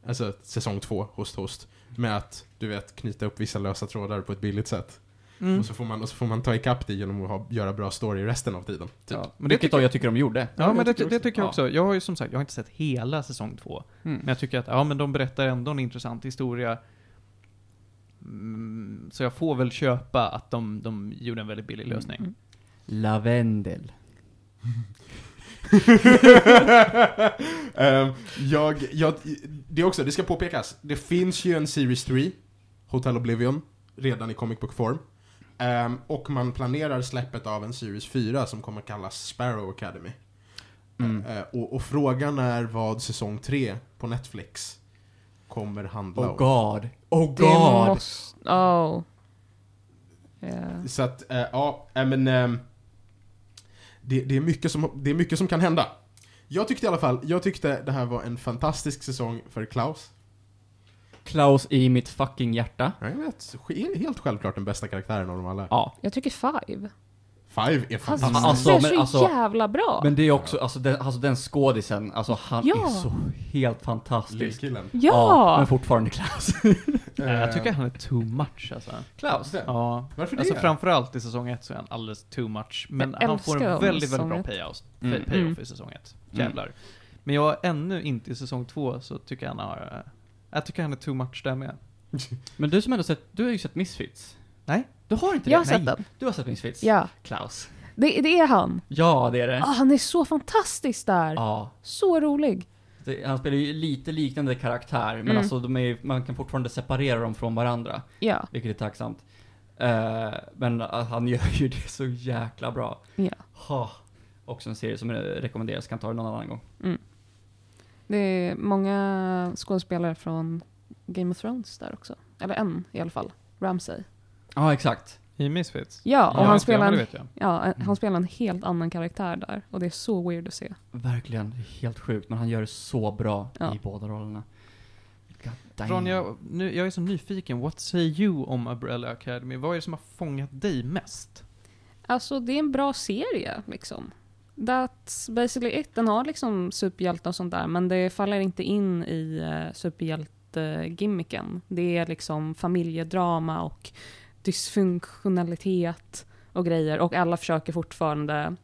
alltså säsong två, host host, med att, du vet, knyta upp vissa lösa trådar på ett billigt sätt. Mm. Och, så får man, och så får man ta ikapp det genom att ha, göra bra story resten av tiden. Typ. Ja, men det Vilket tycker, jag tycker de gjorde. ja, men det, tycker det tycker jag Ja. också. Jag har ju som sagt, jag har inte sett hela säsong två. Mm. Men jag tycker att, ja men de berättar ändå en intressant historia. Mm, så jag får väl köpa att de, de gjorde en väldigt billig lösning. Mm. Lavendel. Ehm, jag, jag, det också, det ska påpekas, det finns ju en Series 3, Hotel Oblivion, redan i comic book form. Ehm, och man planerar släppet av en Series 4 som kommer kallas Sparrow Academy. Mm. Eh, och, och frågan är vad säsong 3 på Netflix kommer handla Oh om. god. Oh Det god. måste... Oh. Yeah. Så att, eh, ja, äh, men... ehm, det, det, är mycket som, det är mycket som kan hända. Jag tyckte i alla fall, jag tyckte det här var en fantastisk säsong för Klaus. Klaus i mitt fucking hjärta. Jag vet, helt självklart den bästa karaktären av dem alla. Ja. Jag tycker Five. Five är Han fantastisk. Alltså, är men så alltså- jävla bra. Men det är också, alltså den, alltså den skådisen, alltså han Ja. är så helt fantastisk. Lillkillen. ja! Men fortfarande Klaus. Eh, Jag tycker han är too much alltså. Klaus? Ja. Varför det? Alltså framförallt i säsong ett så är han alldeles too much. Men Jag han får en väldigt, väldigt bra payoff, Mm. payoff Mm. i säsong ett. Mm. Jävlar. Men jag ännu inte i säsong två så tycker jag han har... eh, Jag tycker han är too much där med. Men du som ändå sett, du har ju sett Misfits. Nej. Du har inte Jag har det? sett Nej. den. Du har sett Misfits? Ja. Klaus. Det, det är han. Ja, det är det. Ah, han är så fantastisk där. Ja. Så rolig. Det, han spelar ju lite liknande karaktär, men Mm. alltså de är, man kan fortfarande separera dem från varandra, Ja. vilket är tacksamt. Eh, men uh, han gör ju det så jäkla bra. Ja. Ha. också en serie som rekommenderas, kan ta det någon annan gång. Det är många skådespelare från Game of Thrones där också. Eller en i alla fall. Ramsay. Ja, exakt. I Misfits? Ja, och Ja, han, spelar en, ja, Mm. han spelar en helt annan karaktär där. Och det är så weird att se. Verkligen, helt sjukt, men han gör det så bra Ja. i båda rollerna. Ronja, nu, jag är så nyfiken. What say you om Umbrella Academy? Vad är det som har fångat dig mest? Alltså det är en bra serie liksom. That's basically it. Den har liksom superhjälte och sånt där men det faller inte in i uh, superhjälte-gimmicken. Det är liksom familjedrama och dysfunktionalitet och grejer och alla försöker fortfarande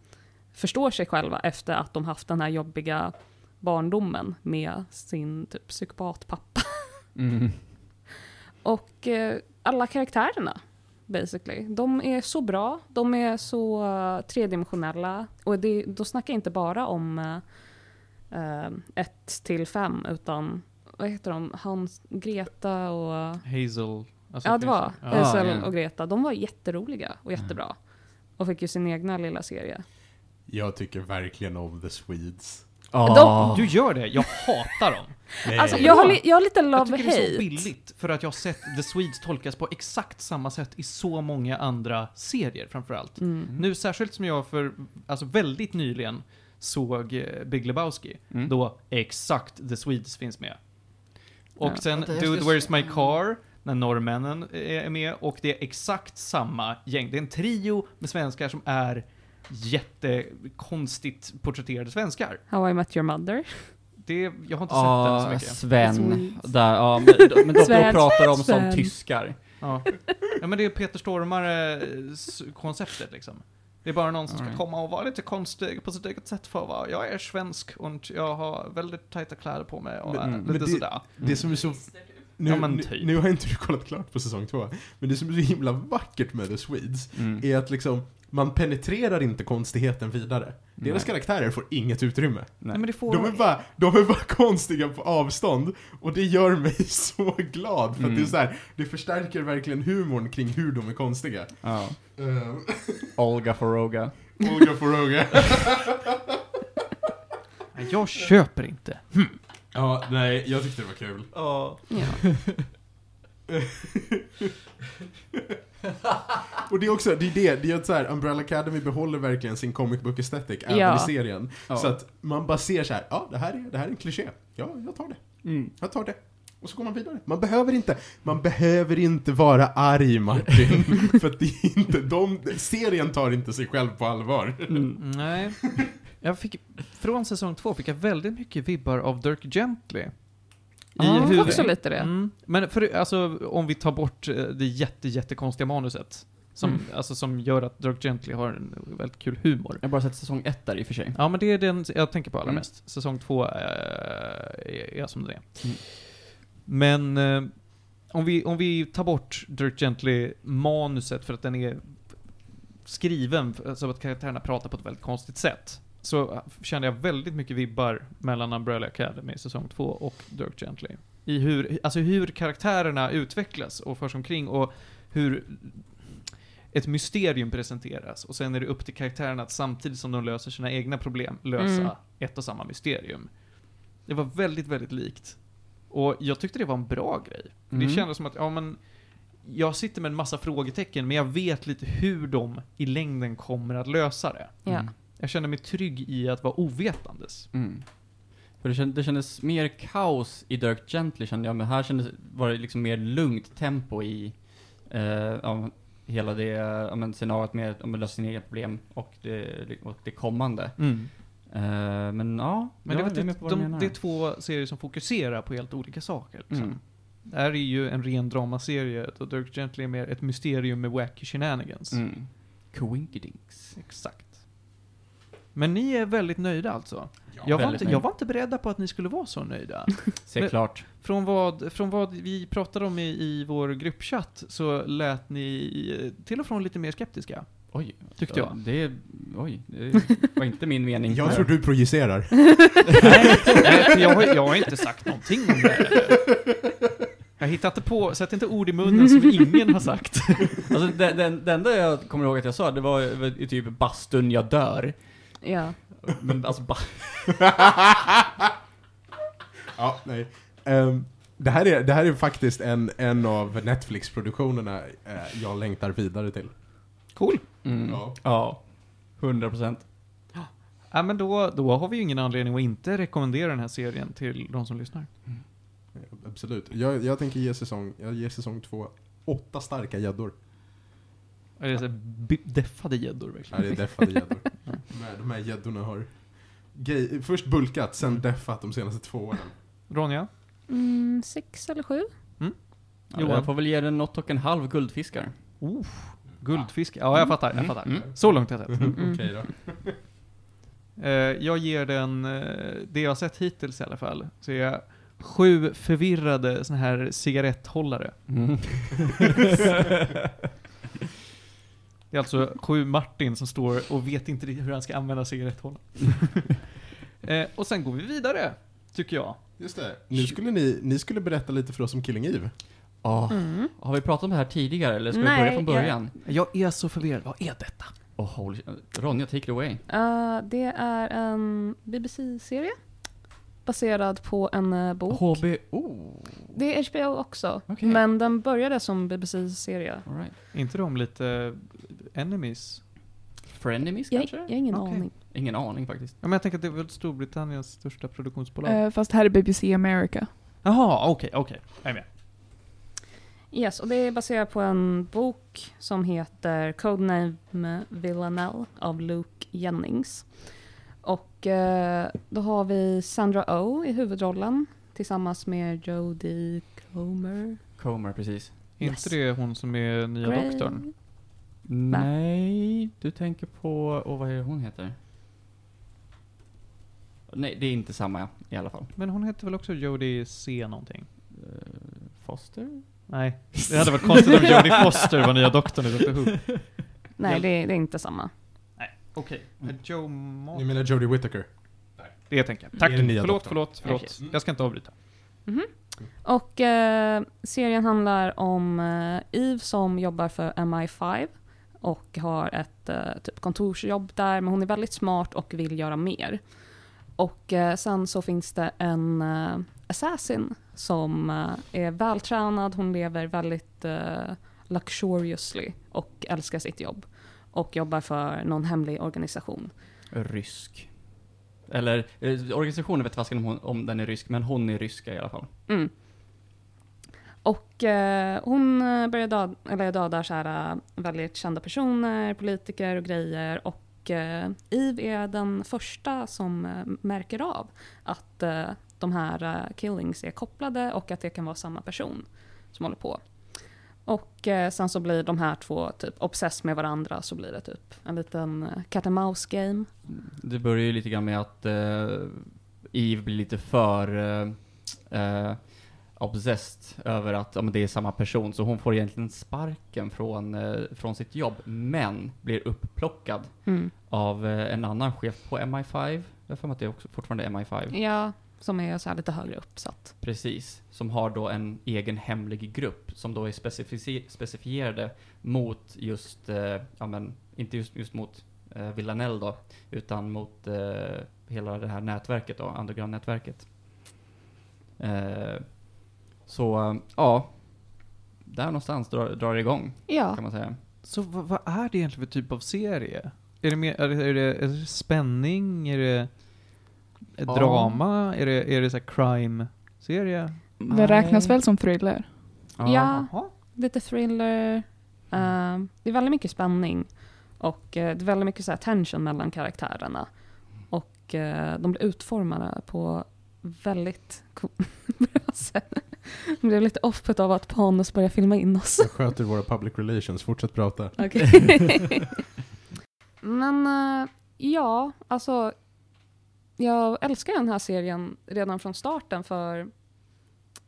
förstå sig själva efter att de haft den här jobbiga barndomen med sin typ psykopatpappa. Mm. Och eh, alla karaktärerna, basically, de är så bra, de är så uh, tredimensionella. Och det, då snackar jag inte bara om uh, ett till fem, utan vad heter de? Hans, Greta och... Hazel? Alltså, ja, det var Hazel ja. och Greta. De var jätteroliga och jättebra. Och fick ju sin egna lilla serie. Jag tycker verkligen om The Swedes. Ah. Du gör det? Jag hatar dem. Nej. Alltså, jag har, jag har lite Jag tycker det är så love-hate. billigt, för att jag har sett The Swedes tolkas på exakt samma sätt i så många andra serier framförallt. Mm. Nu särskilt som jag för, alltså väldigt nyligen såg eh, Big Lebowski, Mm. då exakt The Swedes finns med. Och Ja. sen Dude Where's My Car, när norrmännen är med, och det är exakt samma gäng. Det är en trio med svenskar som är jättekonstigt porträtterade svenskar. How I Met Your Mother. Det, jag har inte sett den så Ah, mycket. Sven. Där, ja, men, men då, då Sven. pratar de som tyskar. Ja. ja, men det är Peter Stormare-konceptet liksom. Det är bara någon som ska komma och vara lite konstig på sitt eget sätt för att vara, jag är svensk och jag har väldigt tajta kläder på mig och Men- är mm, lite men det- sådär. Det som är så... Nu, Ja, men nu, typ. nu har inte du kollat klart på säsong två, men det som är så himla vackert med The Swedes Mm. är att liksom, man penetrerar inte konstigheten vidare. Deras Nej. karaktärer får inget utrymme. Nej. Nej, men det får... De är, bara, de är bara konstiga på avstånd, och det gör mig så glad, för att Mm. det är så här, det förstärker verkligen humorn kring hur de är konstiga. Ja. Uh, Olga Foroga. Olga Foroga. Jag köper inte. Ja, nej, jag tyckte det var kul. Ja. Ja. Och det är också, det är det, det är att så här, Umbrella Academy behåller verkligen sin comic book aesthetic även Ja. i serien. Ja. Så att man bara ser så här, ja det här är, det här är en kliché. Ja, jag tar det. Mm. Jag tar det. Och så går man vidare. Man behöver inte, man behöver inte vara arg Martin. för att det är inte, de, serien tar inte sig själv på allvar. Mm. Nej. Jag fick, från säsong två fick jag väldigt mycket vibbar av Dirk Gently. Ja, huvud- också lite det. Mm. Men för, alltså, om vi tar bort eh, det jätte, jättekonstiga manuset, som, Mm. alltså, som gör att Dirk Gently har en väldigt kul humor. Jag har bara sett säsong ett där i och för sig. Ja, men det är den jag tänker på allra Mm. mest. Säsong två eh, är, är som det är. Mm. Men eh, om, vi, om vi tar bort Dirk Gently-manuset för att den är skriven så att karaktärerna pratar på ett väldigt konstigt sätt. Så kände jag väldigt mycket vibbar mellan Umbrella Academy säsong två och Dirk Gently. I hur, alltså hur karaktärerna utvecklas och förs omkring och hur ett mysterium presenteras och sen är det upp till karaktärerna att samtidigt som de löser sina egna problem lösa Mm. ett och samma mysterium. Det var väldigt, väldigt likt. Och jag tyckte det var en bra grej. Mm. Det kändes som att, ja men, jag sitter med en massa frågetecken, men jag vet lite hur de i längden kommer att lösa det. Mm. Jag känner mig trygg i att vara ovetandes. Mm. För det, känd, det kändes mer kaos i Dirk Gently kände jag, men här kändes, var det liksom mer lugnt tempo i eh, hela det ja, men scenariot med att lösa sina egna problem och det, och det kommande. Eh, men ja, Men det, jag är är med de, det är två serier som fokuserar på helt olika saker. Liksom. Mm. Det här är ju en ren dramaserie, och Dirk Gently är mer ett mysterium med wacky shenanigans. Mm. Coinkydinks. Exakt. Men ni är väldigt nöjda alltså? jag, var inte, jag var inte beredda på att ni skulle vara så nöjda. Se klart. Från vad, från vad vi pratade om i, i vår gruppchatt så lät ni eh, till och från lite mer skeptiska. Oj, Tyckte ja, jag. Det, oj, det var inte min mening. Jag tror du projicerar. Nej, jag, har, jag har inte sagt någonting om det. Jag hittar inte på, sätt inte ord i munnen som ingen har sagt. Alltså, det, det, det enda jag kommer ihåg att jag sa, det var var i typ bastun jag dör. Ja. Men alltså, ba- Ja, nej. Ehm, det, här är, det här är faktiskt en, en av Netflix-produktionerna eh, jag längtar vidare till. Cool. mm. Ja. ja. 100 procent. Ja, men då, då har vi ju ingen anledning att inte rekommendera den här serien till de som lyssnar. Eh, Absolut. Jag, jag tänker ge säsong, jag ger säsong två åtta starka gäddor. Är det så här bi- deffade gäddor verkligen? Nej, det är deffade gäddor. De här- De här gäddorna har gay, först bulkat, sen deffat de senaste två åren. Ronja? Mm, sex eller sju? Ja, Johan? jag får väl ge den något och en halv guldfiskar. Oh, guldfisk. Ja, jag fattar. Jag Mm, fattar. mm. Så långt har jag sett. Mm. Okej då. Eh, jag ger den, eh, det jag har sett hittills i alla fall, så är jag sju förvirrade såna här cigaretthållare. Mm. Det är alltså sju Martin som står och vet inte hur han ska använda cigaretthållaren. eh, och sen går vi vidare, tycker jag. Just det. Nu skulle ni, ni skulle berätta lite för oss om Killing Eve. Ah, Mm. Har vi pratat om det här tidigare eller ska vi Nej, börja från jag- början? Jag är så förvirrad. Vad är detta? Oh, holy. Ronja, take it away. Eh, det är en BBC-serie baserad på en eh, bok. HBO. Det är HBO också, Okej. men den började som BBC-serie. Right. Är inte de lite enemies? Frenemies Jag, kanske? jag har ingen Okej. aning. Ingen aning faktiskt. Ja, men jag tänker att det är väl Storbritanniens största produktionsbolag? Eh, fast här är BBC America. Jaha, okej, okej. Jag är med. Yes, och det är baserat på en bok som heter Codename Villanelle av Luke Jennings. Och eh, då har vi Sandra Oh i huvudrollen tillsammans med Jodie Comer. Comer, precis. Yes. inte det hon som är nya Grey. doktorn? Nej, du tänker på, och vad är det hon heter? Nej, det är inte samma i alla fall. Men hon heter väl också Jodie C någonting? Eh, Foster? Nej, det hade varit konstigt om Jodie Foster var nya doktorn i Doctor Who. Nej, det, det är inte samma. Okej. Mm. Joe Ni menar Jodie Whittaker? Det tänker jag. Det Tack. är den nya Förlåt, doktorn. förlåt, förlåt. Mm. Jag ska inte avbryta. Mhm. Och eh, serien handlar om eh, Eve som jobbar för MI5 och har ett eh, typ kontorsjobb där, men hon är väldigt smart och vill göra mer. Och eh, sen så finns det en eh, assassin som eh, är vältränad, hon lever väldigt eh, luxuriously och älskar sitt jobb och jobbar för någon hemlig organisation. Rysk. Eller, eh, organisationen vet fasken om, hon- om den är rysk, men hon är ryska i alla fall. Mm. Och eh, hon börjar döda, eller dödar så här, eh, väldigt kända personer, politiker och grejer. Och eh, Eve är den första som eh, märker av att eh, de här eh, killings är kopplade och att det kan vara samma person som håller på. Och eh, sen så blir de här två typ obsess med varandra så blir det typ en liten eh, cat and mouse game. Det börjar ju lite grann med att eh, Eve blir lite för eh, eh, obsessed över att ja, men det är samma person, så hon får egentligen sparken från, eh, från sitt jobb, men blir upplockad Mm. av eh, en annan chef på MI5. Jag har att det är också fortfarande MI5. Ja, som är så här lite högre uppsatt. Precis. Som har då en egen hemlig grupp som då är specifici- specifierade mot just, eh, ja men, inte just, just mot eh, Villanelle då, utan mot eh, hela det här nätverket då, underground-nätverket. Så, eh, ja. Där någonstans drar, drar det igång, Ja. kan man säga. Så vad, vad är det egentligen för typ av serie? Är det, mer, är det, är det, är det spänning? Är det Ja. drama? Är det, är det så här crime-serie? Det räknas väl som thriller? Ja. Jaha. lite thriller. eh, det är väldigt mycket spänning. Och eh, det är väldigt mycket så här tension mellan karaktärerna. Och eh, de blir utformade på väldigt co- bra sätt. Det blev lite off av att Panus började filma in oss. Jag sköter våra public relations, fortsätt prata. Okej. Men eh, ja, alltså. Jag älskar den här serien redan från starten för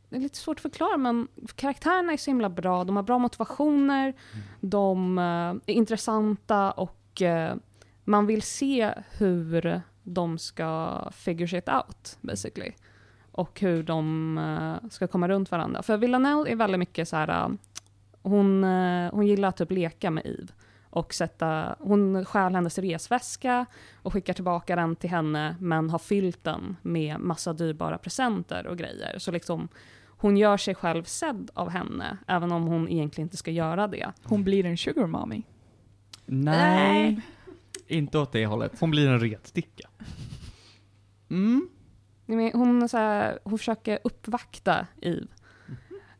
det är lite svårt att förklara men karaktärerna är så himla bra, de har bra motivationer, de eh, är intressanta och eh, man vill se hur de ska figure shit out basically. Och hur de eh, ska komma runt varandra. För Villanelle är väldigt mycket så här, eh, hon, eh, hon gillar att typ leka med Eve och sätta, hon stjäl hennes resväska och skickar tillbaka den till henne men har fyllt den med massa dyrbara presenter och grejer. Så liksom hon gör sig själv sedd av henne, även om hon egentligen inte ska göra det. Hon blir en sugar mommy. Nej. Inte åt det hållet. Hon blir en retsticka. Mm. Hon, så här, hon försöker uppvakta Eve,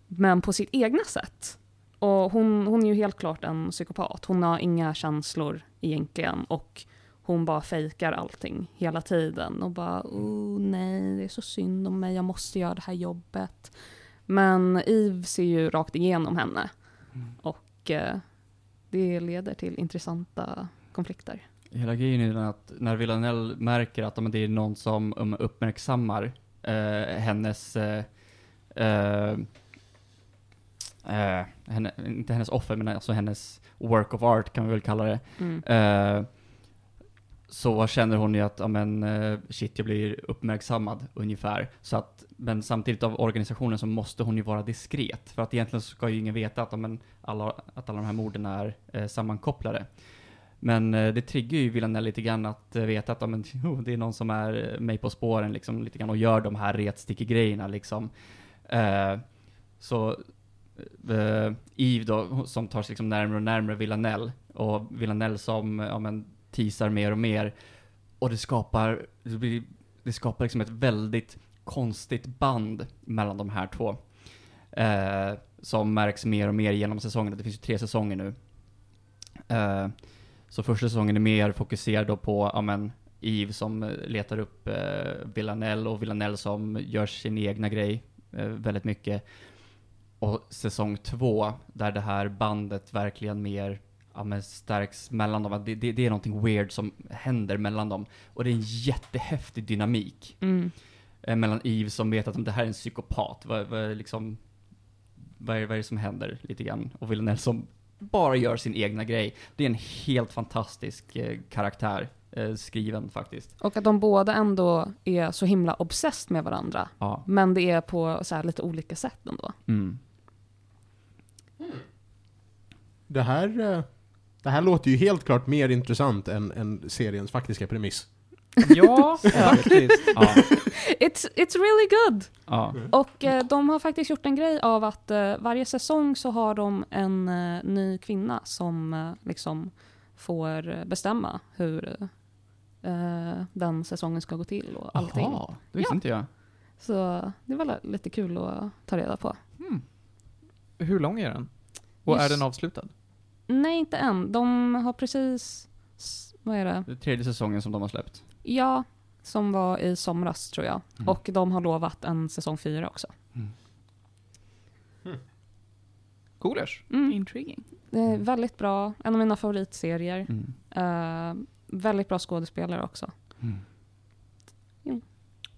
men på sitt egna sätt. Och hon, hon är ju helt klart en psykopat. Hon har inga känslor egentligen och hon bara fejkar allting hela tiden och bara oh nej, det är så synd om mig, jag måste göra det här jobbet. Men Eve ser ju rakt igenom henne och eh, det leder till intressanta konflikter. Hela grejen är att när Villanelle märker att det är någon som um, uppmärksammar eh, hennes, eh, eh, eh, henne, inte hennes offer, men alltså hennes work of art kan vi väl kalla det. Mm. Eh, så känner hon ju att, ja men eh, shit, jag blir uppmärksammad ungefär. Så att, men samtidigt av organisationen så måste hon ju vara diskret. För att egentligen ska ju ingen veta att, ja, men alla, att alla de här morden är sammankopplade. Men eh, det triggar ju Villanelle lite grann att eh, veta att men, oh, det är någon som är eh, mig på spåren liksom, lite grann och gör de här retstickegrejerna liksom. Eh, så eh, Eve då, som tar sig liksom närmare och närmare Villanelle, och Villanelle som ja, men, teasar mer och mer. Och det skapar, det, blir, det skapar liksom ett väldigt konstigt band mellan de här två. Eh, som märks mer och mer genom säsongen. Det finns ju tre säsonger nu. Eh, så första säsongen är mer fokuserad på, ja men, Eve som eh, letar upp eh, Villanelle och Villanelle som gör sin egna grej eh, väldigt mycket. Och säsong två, där det här bandet verkligen mer ja, men stärks mellan dem. Det, det, det är någonting weird som händer mellan dem. Och det är en jättehäftig dynamik Mm. eh, mellan Eve som vet att det här är en psykopat. Vad, vad, liksom, vad, är, vad är det som händer lite grann? Och Villanelle som bara gör sin egna grej. Det är en helt fantastisk eh, karaktär eh, skriven faktiskt. Och att de båda ändå är så himla obsessed med varandra. Ja. Men det är på så här lite olika sätt ändå. Mm. Det här, eh, det här låter ju helt klart mer intressant än, än seriens faktiska premiss. Ja, faktiskt. Ja. It's, it's really good! ja. Och eh, de har faktiskt gjort en grej av att eh, varje säsong så har de en eh, ny kvinna som eh, liksom får eh, bestämma hur eh, den säsongen ska gå till och allting. Jaha, det visste Ja. inte jag. Så det var lite kul att ta reda på. Hur lång är den? Och är Just- den avslutad? Nej, inte än. De har precis, vad är det? Det är tredje säsongen som de har släppt. Ja, som var i somras tror jag. Mm. Och de har lovat en säsong fyra också. Coolers. Mm. Intriguing. Det är väldigt bra, en av mina favoritserier. Mm. Eh, väldigt bra skådespelare också. Mm.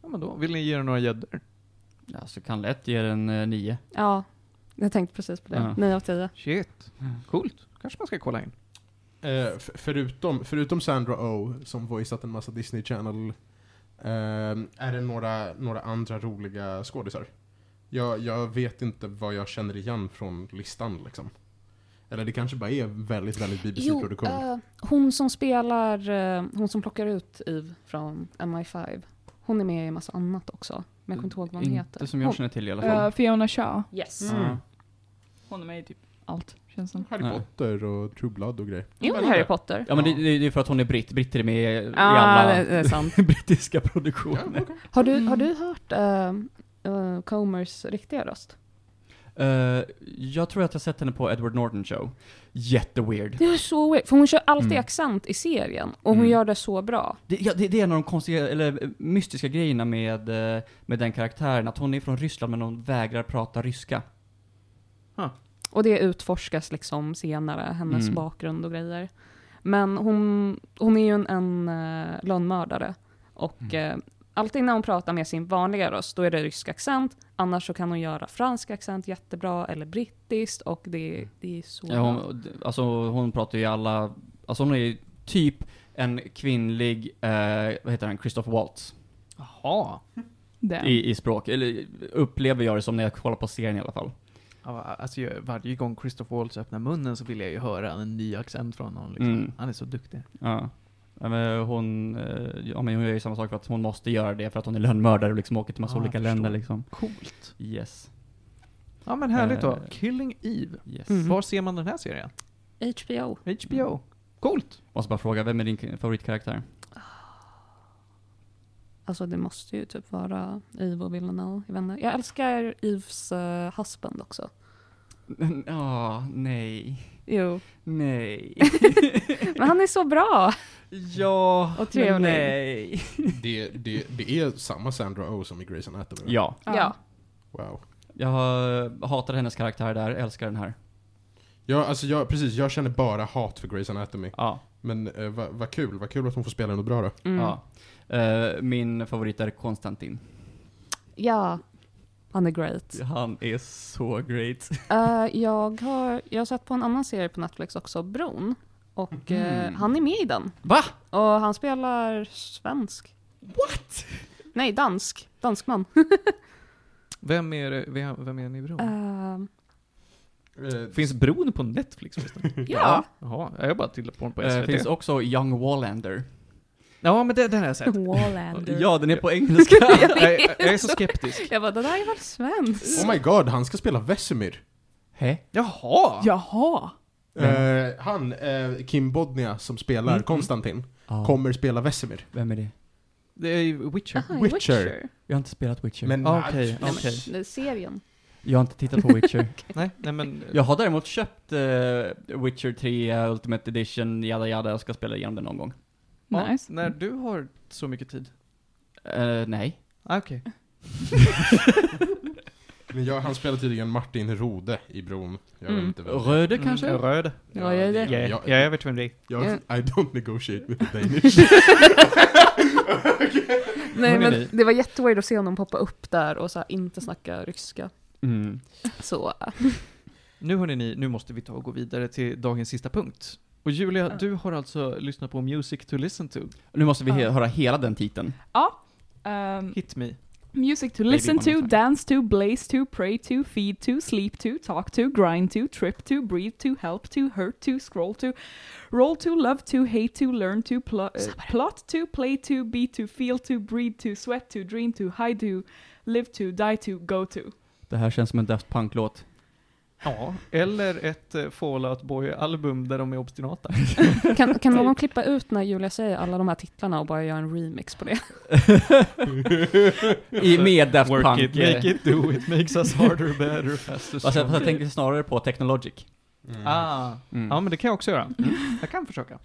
Ja, men då vill ni ge den några gäddor? Ja, så kan lätt ge den eh, nio. Ja, jag tänkte precis på det. Ja. 9 av 10. Shit. Coolt. Kanske man ska kolla in. Eh, förutom, förutom Sandra Oh, som voiceat en massa Disney Channel, eh, är det några, några andra roliga skådisar? Jag, jag vet inte vad jag känner igen från listan liksom. Eller det kanske bara är väldigt, väldigt BBC-produktion. eh, hon som spelar, eh, hon som plockar ut Eve från MI5. Hon är med i en massa annat också. Men jag kommer inte ihåg vad hon heter. Inte som jag Hon- känner till i alla fall. Uh, Fiona Shaw. Yes. Mm. Hon är med i typ allt, känns som. Harry Nej. Potter och True Blood och grejer. Jo, Harry Potter. Ja men det, det är ju för att hon är britt. Britter är med i i Ja, alla det, det är sant. brittiska Ja, produktioner. okej. Har du, Mm. har du hört uh, uh, Comers riktiga röst? Eh, jag tror att jag sett henne på Edward Norton show. Jätteweird. Det är så weird, för hon kör alltid Mm. accent i serien och hon Mm. gör det så bra. Det, ja, det, det är en av de konstiga, eller eh, mystiska grejerna med, eh, med den karaktären. Att hon är från Ryssland men hon vägrar prata ryska. Och det utforskas liksom senare, hennes Mm. bakgrund och grejer. Men hon, hon är ju en, en uh, lönnmördare. Och Mm. eh, alltid när hon pratar med sin vanliga röst, då är det rysk accent. Annars så kan hon göra fransk accent jättebra, eller brittiskt. Och det, det är så Ja, hon, alltså hon pratar ju alla, alltså hon är ju typ en kvinnlig, eh, vad heter han, Christoph Waltz Jaha. I, i språk. Eller upplever jag det som när jag kollar på serien i alla fall. Ja, alltså, varje gång Christopher Waltz öppnar munnen så vill jag ju höra en ny accent från honom. Liksom. Mm. Han är så duktig. Ja. Ja, men hon, eh, ja, men hon gör ju samma sak för att hon måste göra det för att hon är lönnmördare och liksom åker till massa Ja, olika länder liksom. Coolt. Yes. Ja men härligt då. Eh. Killing Eve. Yes. Mm. Var ser man den här serien? HBO. HBO. Coolt. Måste bara fråga, vem är din favoritkaraktär? Alltså det måste ju typ vara Eve och Villanelle. Jag, vet jag älskar Eves uh, husband också. Ja, nej. Jo. Nej. Men han är så bra! ja, Och trevlig. men nej. Det, det, det är samma Sandra Oh som i Grey's Anatomy. Ja. Ja. Wow. Jag har- hatar hennes karaktär där, älskar den här. Ja, alltså jag, precis, jag känner bara hat för Grey's Anatomy. Ja. Men eh, vad vad kul, vad kul att hon får spela något bra då. Mm. ja. Eh, min favorit är Konstantin. ja. Han är great. Han är så great. Eh, jag, har, jag har sett på en annan serie på Netflix också, Bron. Och eh, Mm. han är med i den. Va? Och han spelar svensk. What? Nej, dansk. Danskman. Vem är, vem, vem är ni i bron? Eh, Eh, Finns bron på Netflix förresten? ja. Jaha, jag har bara tittat på den på Eh, SVT. finns också Young Wallander. Ja men det, den har jag sett. Wallander. Ja, den är på engelska. jag, jag, jag är så skeptisk. Jag bara, det där är väl svenskt? oh my god, han ska spela Vesemir. Hä? Jaha! Jaha! Eh, han, eh, Kim Bodnia, som spelar Mm, Konstantin, Ja. kommer spela Vesemir. Vem är det? Det är ju Witcher. Aha, Witcher. Jag har inte spelat Witcher. Men Ah, Okej, Nej, men, okej. det är serien. Jag har inte tittat på Witcher. Nej, nej men... Jag har däremot köpt eh, Witcher 3 Ultimate Edition, jada jada, jag ska spela igenom den någon gång. Ja, Nice. När du har så mycket tid. Eh, nej. Ah, Okej. Men jag, han spelar tydligen Martin Rode i Bron. Jag vet Mm. inte vem. Röde kanske? Mm, röd. Ja, jag det. Ja, Jag- ja, jag vet vem det är. Jag, Ja. I don't negotiate with the Danish. Nej Hörni, men det var jätteweird att se honom poppa upp där och så här, inte snacka ryska. Mm. Så, Nu hörni ni, nu måste vi ta och gå vidare till dagens sista punkt. Och Julia, du har alltså lyssnat på Music to listen to. Nu måste vi he- höra hela den titeln. Ja. Ehm, Hit me. music to listen to, dance to, blaze to, pray to, feed to, sleep to, talk to, grind to, trip to, breathe to, help to, hurt to, scroll to, roll to, love to, hate to, learn to, pl- uh, plot to, play to, be to, feel to, breathe to, sweat to, dream to, hide to, live to, die to, go to. Det här känns som en Daft Punk-låt. Ja, eller ett uh, Fallout Boy-album där de är obstinata. kan, kan någon klippa ut när Julia säger alla de här titlarna och bara göra en remix på det? I, med Daft Work Punk. it, make it, do it, makes us harder, better, faster, Alltså, jag tänker snarare på Technologic. Mm. Ah, Mm. ja men det kan jag också göra. Jag kan försöka.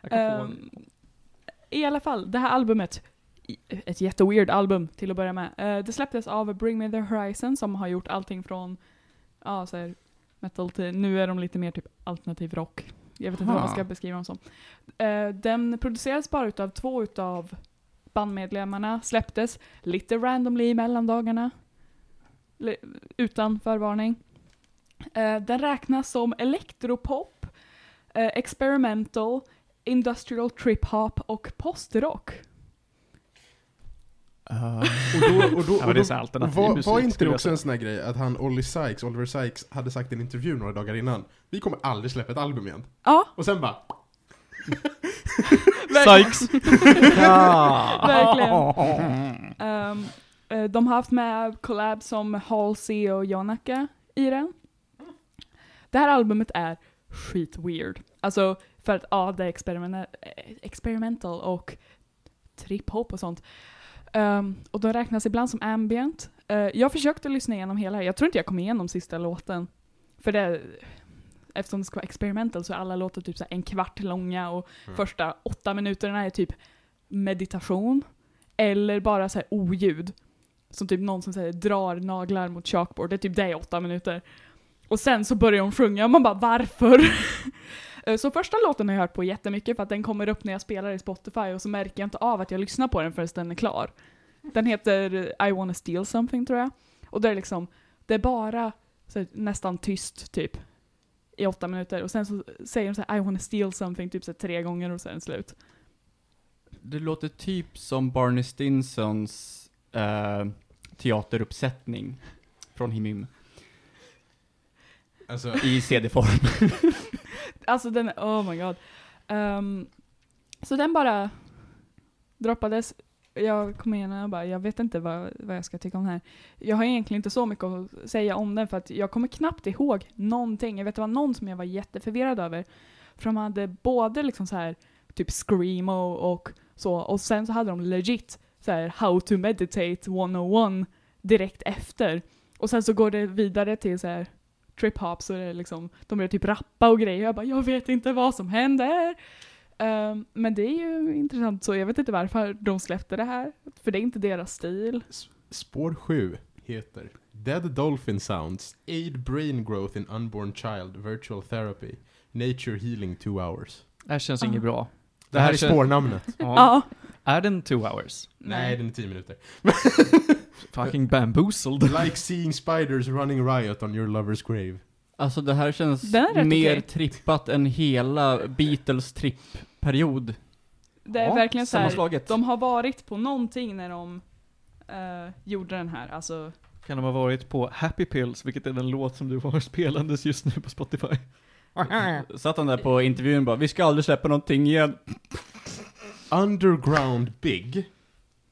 Jag kan få... Ehm, I alla fall, det här albumet, ett jätteweird album till att börja med. Eh, det släpptes av Bring Me The Horizon som har gjort allting från ja, så här, metal till, nu är de lite mer typ alternativ rock. Jag vet inte vad man ska Aha. beskriva dem som. Eh, den producerades bara utav två utav bandmedlemmarna, släpptes lite randomly i mellandagarna. Utan förvarning. Eh, den räknas som elektropop, experimental, industrial trip hop och postrock. Uh, Och då, och då, Ja, och då så alternativ var, var inte det också en sån här grej att han, Olly Sykes, Oliver Sykes, hade sagt i en intervju några dagar innan Vi kommer aldrig släppa ett album igen. Ja, Och sen bara, Sykes! verkligen. Eh, de har haft med collabs som Halsey och Jonaka i den. Det här albumet är skit weird. Alltså, för att ja, det är experiment eh, experimental och trip-hop och sånt. Ehm, och de räknas ibland som ambient. Eh, jag försökte lyssna igenom hela, jag tror inte jag kom igenom sista låten. För det, eftersom det ska vara experimental så är alla låtar typ så en kvart långa och Mm. första åtta minuterna är typ meditation. Eller bara så här oljud. Som typ någon som säger drar naglar mot chalkboard. Det är typ det i åtta minuter. Och sen så börjar de sjunga och man bara varför? Eh, så första låten har jag hört på jättemycket för att den kommer upp när jag spelar i Spotify och så märker jag inte av att jag lyssnar på den förrän den är klar. Den heter I wanna steal something tror jag. Och det är liksom, det är bara så här, nästan tyst typ. I åtta minuter och sen så säger de så här I wanna steal something typ så här, tre gånger och sen slut. det låter typ som Barney Stinsons eh, teateruppsättning från Himim. Alltså, I CD-form. Alltså den, oh my god. Um, så den bara droppades. Jag kom igen och bara, jag vet inte vad, vad jag ska tycka om den här. Jag har egentligen inte så mycket att säga om den för att jag kommer knappt ihåg någonting. Jag vet det var någon som jag var jätteförvirrad över. För de hade både liksom så här typ screamo och så, och sen så hade de legit så här how to meditate 101 direkt efter. Och sen så går det vidare till så här trip hop så är det liksom, de börjar typ rappa och grejer. Jag bara, jag vet inte vad som händer. Ehm, men det är ju intressant så jag vet inte varför de släppte det här. För det är inte deras stil. spår 7 heter Dead Dolphin Sounds, Aid Brain Growth in Unborn Child, Virtual Therapy, Nature Healing 2 Hours. Det här känns Ah. inget bra. Det här är känns- spårnamnet. Ja. Är den two hours? Nej, den är 10 minuter. Fucking bamboozled. like seeing spiders running riot on your lover's grave. Alltså det här känns Den är rätt mer okej. trippat än hela Beatles tripp-period. Det är Ja, verkligen så här, Sammanslaget. de har varit på någonting när de eh, gjorde den här. Alltså, Kan de ha varit på Happy Pills, vilket är den låt som du har spelandes just nu på Spotify? Satt han där på intervjun och bara, vi ska aldrig släppa någonting igen. Underground Big,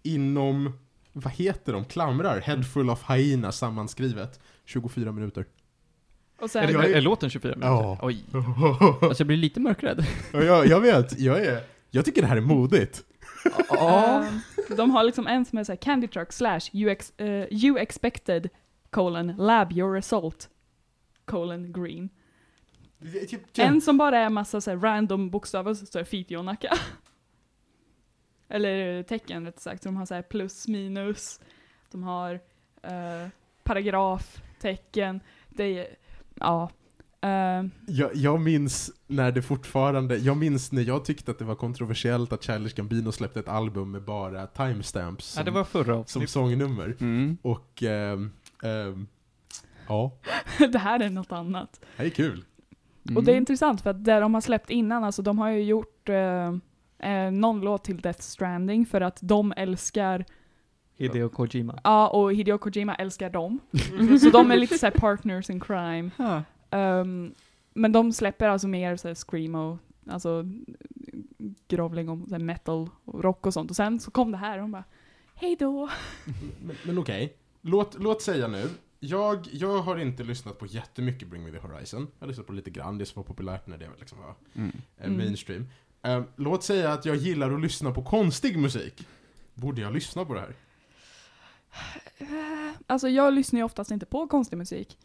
inom, vad heter de, klamrar, Head full of Hyena sammanskrivet, 24 minuter. och sen, Är, jag är- är låten 24 minuter? Ja. Oj. Alltså jag blir lite mörkrädd. Och jag, jag vet, jag är, jag tycker det här är modigt. Ehm, de har liksom en som är såhär Candy Truck slash you, ex, eh, you expected colon lab your result colon green. En som bara är massa så här random bokstäver, så står det Fitionacka. Eller tecken rätt sagt. Så de har så här plus, minus, de har eh, paragraf, tecken. Det är, ja. Eh, Jag, jag minns när det fortfarande, jag minns när jag tyckte att det var kontroversiellt att Childish Gambino släppte ett album med bara timestamps som, Ja, det var förra som sångnummer. Mm. Och, ehm, ehm, ja, det här är något annat. det är kul. Mm. Och det är intressant för att det de har släppt innan, alltså de har ju gjort eh, eh, någon låt till Death Stranding för att de älskar, Hideo Kojima. ja och Hideo Kojima älskar dem. så de är lite såhär partners in crime. Ja. Ehm, men de släpper alltså mer såhär screamo, alltså grovling om såhär metal och rock och sånt. Och sen så kom det här och de bara Hej då! Men, men okej, låt, låt säga nu. Jag, jag har inte lyssnat på jättemycket Bring Me The Horizon. Jag har lyssnat på lite grann, det som var populärt när det liksom var Mm. eh, Mm. mainstream. Ehm, låt säga att jag gillar att lyssna på konstig musik. Borde jag lyssna på det här? Eh, alltså jag lyssnar ju oftast inte på konstig musik.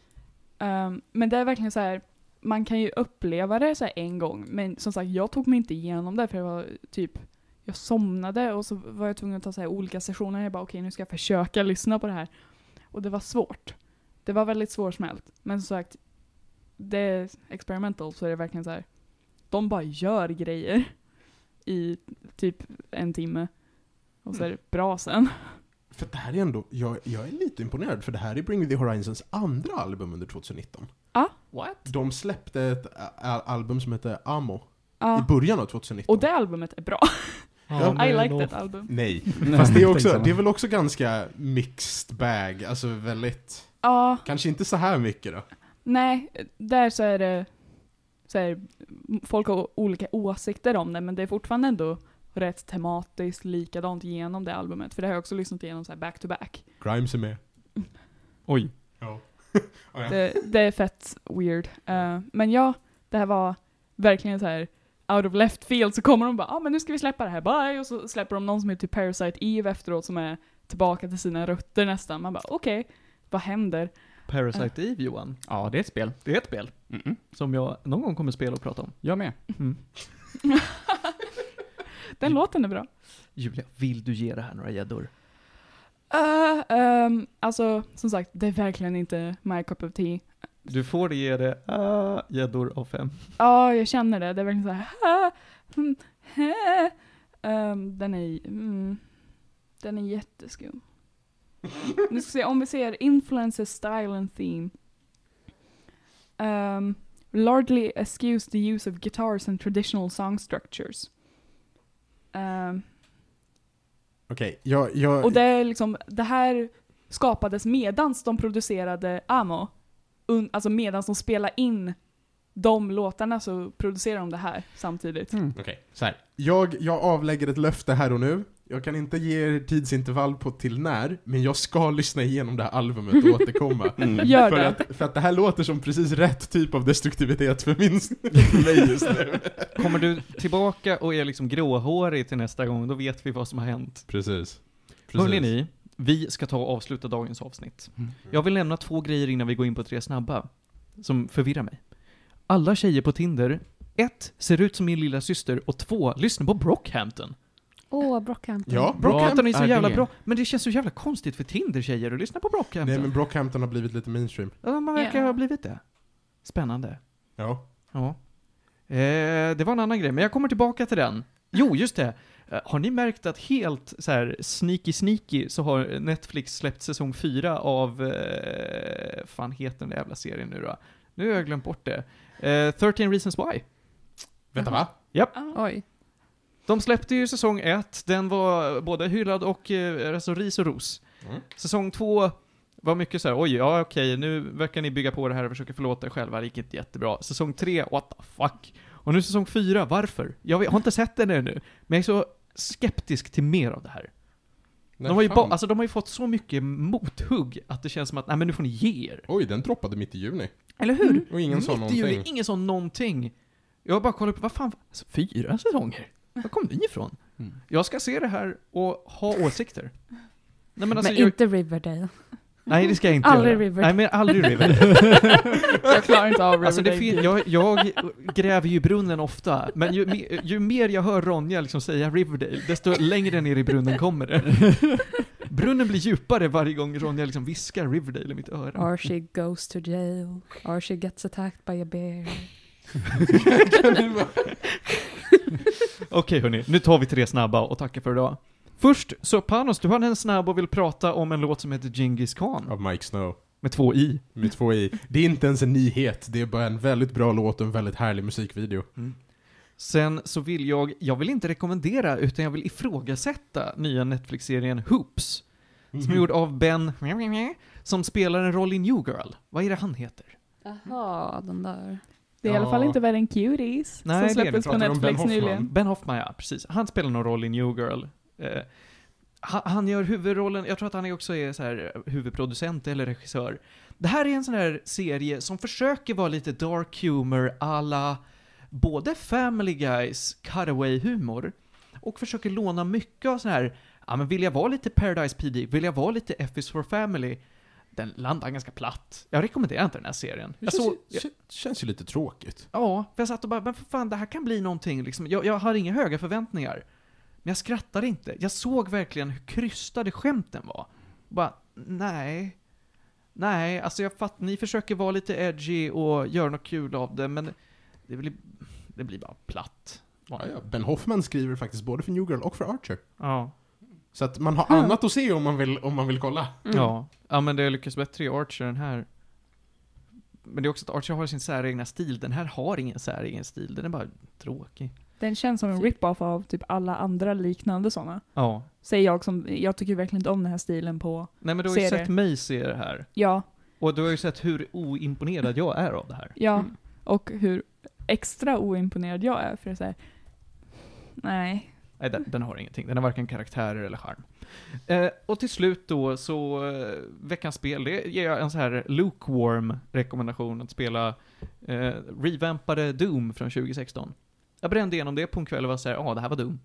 Ehm, men det är verkligen så här. man kan ju uppleva det så här en gång, men som sagt jag tog mig inte igenom det för det var typ, jag somnade och så var jag tvungen att ta så här olika sessioner. Jag bara okej nu ska jag försöka lyssna på det här. Och det var svårt. Det var väldigt svårsmält. Men som sagt, det är experimental så är det verkligen så här de bara gör grejer i typ en timme. Och så är det bra sen. För det här är ändå, jag, jag är lite imponerad, för det här är Bring Me The Horizons andra album under 2019. What? De släppte ett album som heter Amo Ja. i början av 2019. Och det albumet är bra. Ja, I like that album. Nej. Fast det är, också, det är väl också ganska mixed bag, alltså väldigt, Ja, kanske inte så här mycket då. nej, där så är det så är folk har olika åsikter om det, men det är fortfarande ändå rätt tematiskt likadant genom det albumet. För det har jag också lyssnat igenom så här back to back. Grimes är med. Oj. Ja. Det, det är fett weird. Eh, men ja, det här var verkligen så här out of left field så kommer de bara ah, men nu ska vi släppa det här, bye! Och så släpper de någon som heter Parasite Eve efteråt som är tillbaka till sina rötter nästan. Man bara okej, vad händer? Parasite Eve Johan. Ja, det är ett spel. Det är ett spel Mm-mm. som jag någon gång kommer spela och prata om. Jag med. Mm. Den låten är bra. Julia, vill du ge det här några gäddor? Uh, ehm, alltså, som sagt, det är verkligen inte my cup of tea. Du får ge det ah, gäddor av fem. Ja, jag känner det. Det är verkligen så här. "Ah, mm, hä." Ehm, den är, mm, den är jätteskum. nu ska vi se, om vi ser influences, style and theme. Um, largely eschews the use of guitars and traditional song structures. Ehm, Okej, jag, jag, och det är liksom, det här skapades medans de producerade Amo. un, alltså medan de spelar in de låtarna så producerar de det här samtidigt. Mm. Okej, så här. Jag, jag avlägger ett löfte här och nu. Jag kan inte ge er tidsintervall på till när, men jag ska lyssna igenom det här albumet och återkomma. Mm. Gör för, det. Att, för att det här låter som precis rätt typ av destruktivitet för, min, för mig just nu. Kommer du tillbaka och är liksom gråhårig till nästa gång, då vet vi vad som har hänt. Precis. Hörrni ni, vi ska ta och avsluta dagens avsnitt. Mm. Jag vill nämna två grejer innan vi går in på tre snabba, som förvirrar mig. Alla tjejer på Tinder, ett, ser ut som min lilla syster och två, lyssnar på Brockhampton. Åh, Brockhampton. Ja, Brockhampton är så är jävla det? bra, men det känns så jävla konstigt för Tinder-tjejer att lyssna på Brockhampton. Nej men Brockhampton har blivit lite mainstream. Ja, man verkar Ja. ha blivit det. Spännande. Ja. Ja. Eh, det var en annan grej, men jag kommer tillbaka till den. Jo, just det. Eh, har ni märkt att helt så här sneaky sneaky så har Netflix släppt säsong 4 av, eh, fan heter den där jävla serien nu då? Nu har jag glömt bort det. Eh, 13 Reasons Why. Vänta va? Oj. De släppte ju säsong 1, den var både hyllad och eh, alltså ris och ros. Mm. Säsong 2 var mycket så här, oj, ja okej, nu verkar ni bygga på det här och försöka förlåta er själva, det gick inte jättebra. Säsong 3, what the fuck? Och nu säsong 4, varför? Jag har inte sett den ännu, men jag är så skeptisk till mer av det här. Nej, De har, ju ba- alltså, de har ju fått så mycket mothugg att det känns som att, nej men nu får ni ge er. Oj, den droppade mitt i juni. Eller hur? Mm. Och ingen sa Mitt i någonting. ingen sa någonting. Jag har bara kollat upp, vad fan, alltså, fyra säsonger? Var kom ni ifrån? Mm. Jag ska se det här och ha åsikter. Nej men alltså, Men jag, inte Riverdale. nej det ska jag inte Aldrig göra. Riverdale. Nej men aldrig Riverdale. Jag klarar inte av alltså det Riverdale. fin- jag, jag gräver ju i brunnen ofta, men ju, me- ju mer jag hör Ronja liksom säga Riverdale, desto längre ner i brunnen kommer det. Brunnen blir djupare varje gång Ronja liksom viskar Riverdale i mitt öra. Archie goes to jail. Archie gets attacked by a bear. Okej hörni, nu tar vi tre snabba och tackar för idag. Först, så Panos, du har en snabb och vill prata om en låt som heter Genghis Khan. Av Mike Snow. Med två i. Med två i. Det är inte ens en nyhet, det är bara en väldigt bra låt och en väldigt härlig musikvideo. Sen så vill jag, jag vill inte rekommendera, utan jag vill ifrågasätta nya Netflix-serien Hoops. Som är gjord av Ben, som spelar en roll i New Girl. Vad är det han heter? Jaha, den där. Det är i alla fall Ja. inte värre än Cuties, Nej, som släpptes på Ben Netflix Hoffman? nyligen. Ben Hoffman, ja, precis. Han spelar någon roll i New Girl. Eh, han, han gör huvudrollen, jag tror att han också är så här eh, huvudproducent eller regissör. Det här är en sån här serie som försöker vara lite dark humor alla både Family Guys cutaway humor och försöker låna mycket av sån här, ja men vill jag vara lite Paradise PD, vill jag vara lite F is for Family, den landar ganska platt. Jag rekommenderar inte den här serien. Det Jag känns, såg, ju, kän- känns ju lite tråkigt. Ja, för jag satt och bara, men för fan, det här kan bli någonting liksom. Jag, jag har inga höga förväntningar. Men jag skrattade inte. Jag såg verkligen hur krystade skämten var. Bara, nej. Nej, alltså jag fattar, ni försöker vara lite edgy och göra något kul av det, men det blir, det blir bara platt. Ja, ja. Ben Hoffman skriver faktiskt både för New Girl och för Archer. Ja. Så att man har annat att se om man vill, om man vill kolla. Mm. Ja. Ja, men det lyckas bättre i Archer än här. Men det är också att Archer har sin säregna stil. Den här har ingen säregen stil. Den är bara tråkig. Den känns som en rip-off av typ alla andra liknande sådana. Ja. Säger jag som, jag tycker verkligen inte om den här stilen på, Nej men du har ju Serier. sett mig se det här. ja, Och du har ju sett hur oimponerad jag är av det här. ja, Mm. och hur extra oimponerad jag är för det är så här, nej. Nej, den, den har ingenting. Den har varken karaktärer eller charm. Eh, och till slut då, så eh, veckans spel, det ger jag en så här lukewarm rekommendation att spela eh, revampade Doom från 2016. Jag brände igenom det på en kväll och var såhär, ja, det här var Doom.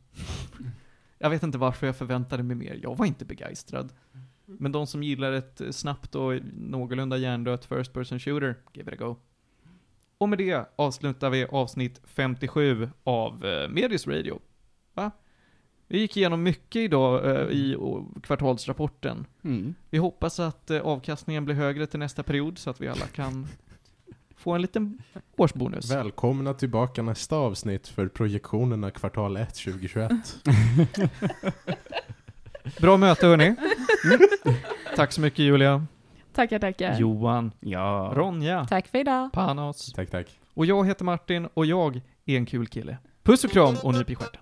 jag vet inte varför jag förväntade mig mer. Jag var inte begeistrad. Men de som gillar ett snabbt och någorlunda hjärndött first person shooter, give it a go. Och med det avslutar vi avsnitt 57 av eh, Medis Radio. Va? Vi gick igenom mycket idag eh, i o- kvartalsrapporten. Mm. Vi hoppas att eh, avkastningen blir högre till nästa period så att vi alla kan få en liten årsbonus. Välkomna tillbaka nästa avsnitt för projektionerna kvartal 1 2021. Bra möte hörni. Tack så mycket Julia. Tackar, tackar. Johan. Ja. Ronja. Tack för idag. Panos. tack, tack. Och jag heter Martin och jag är en kul kille. Puss och kram och nyp i stjärten.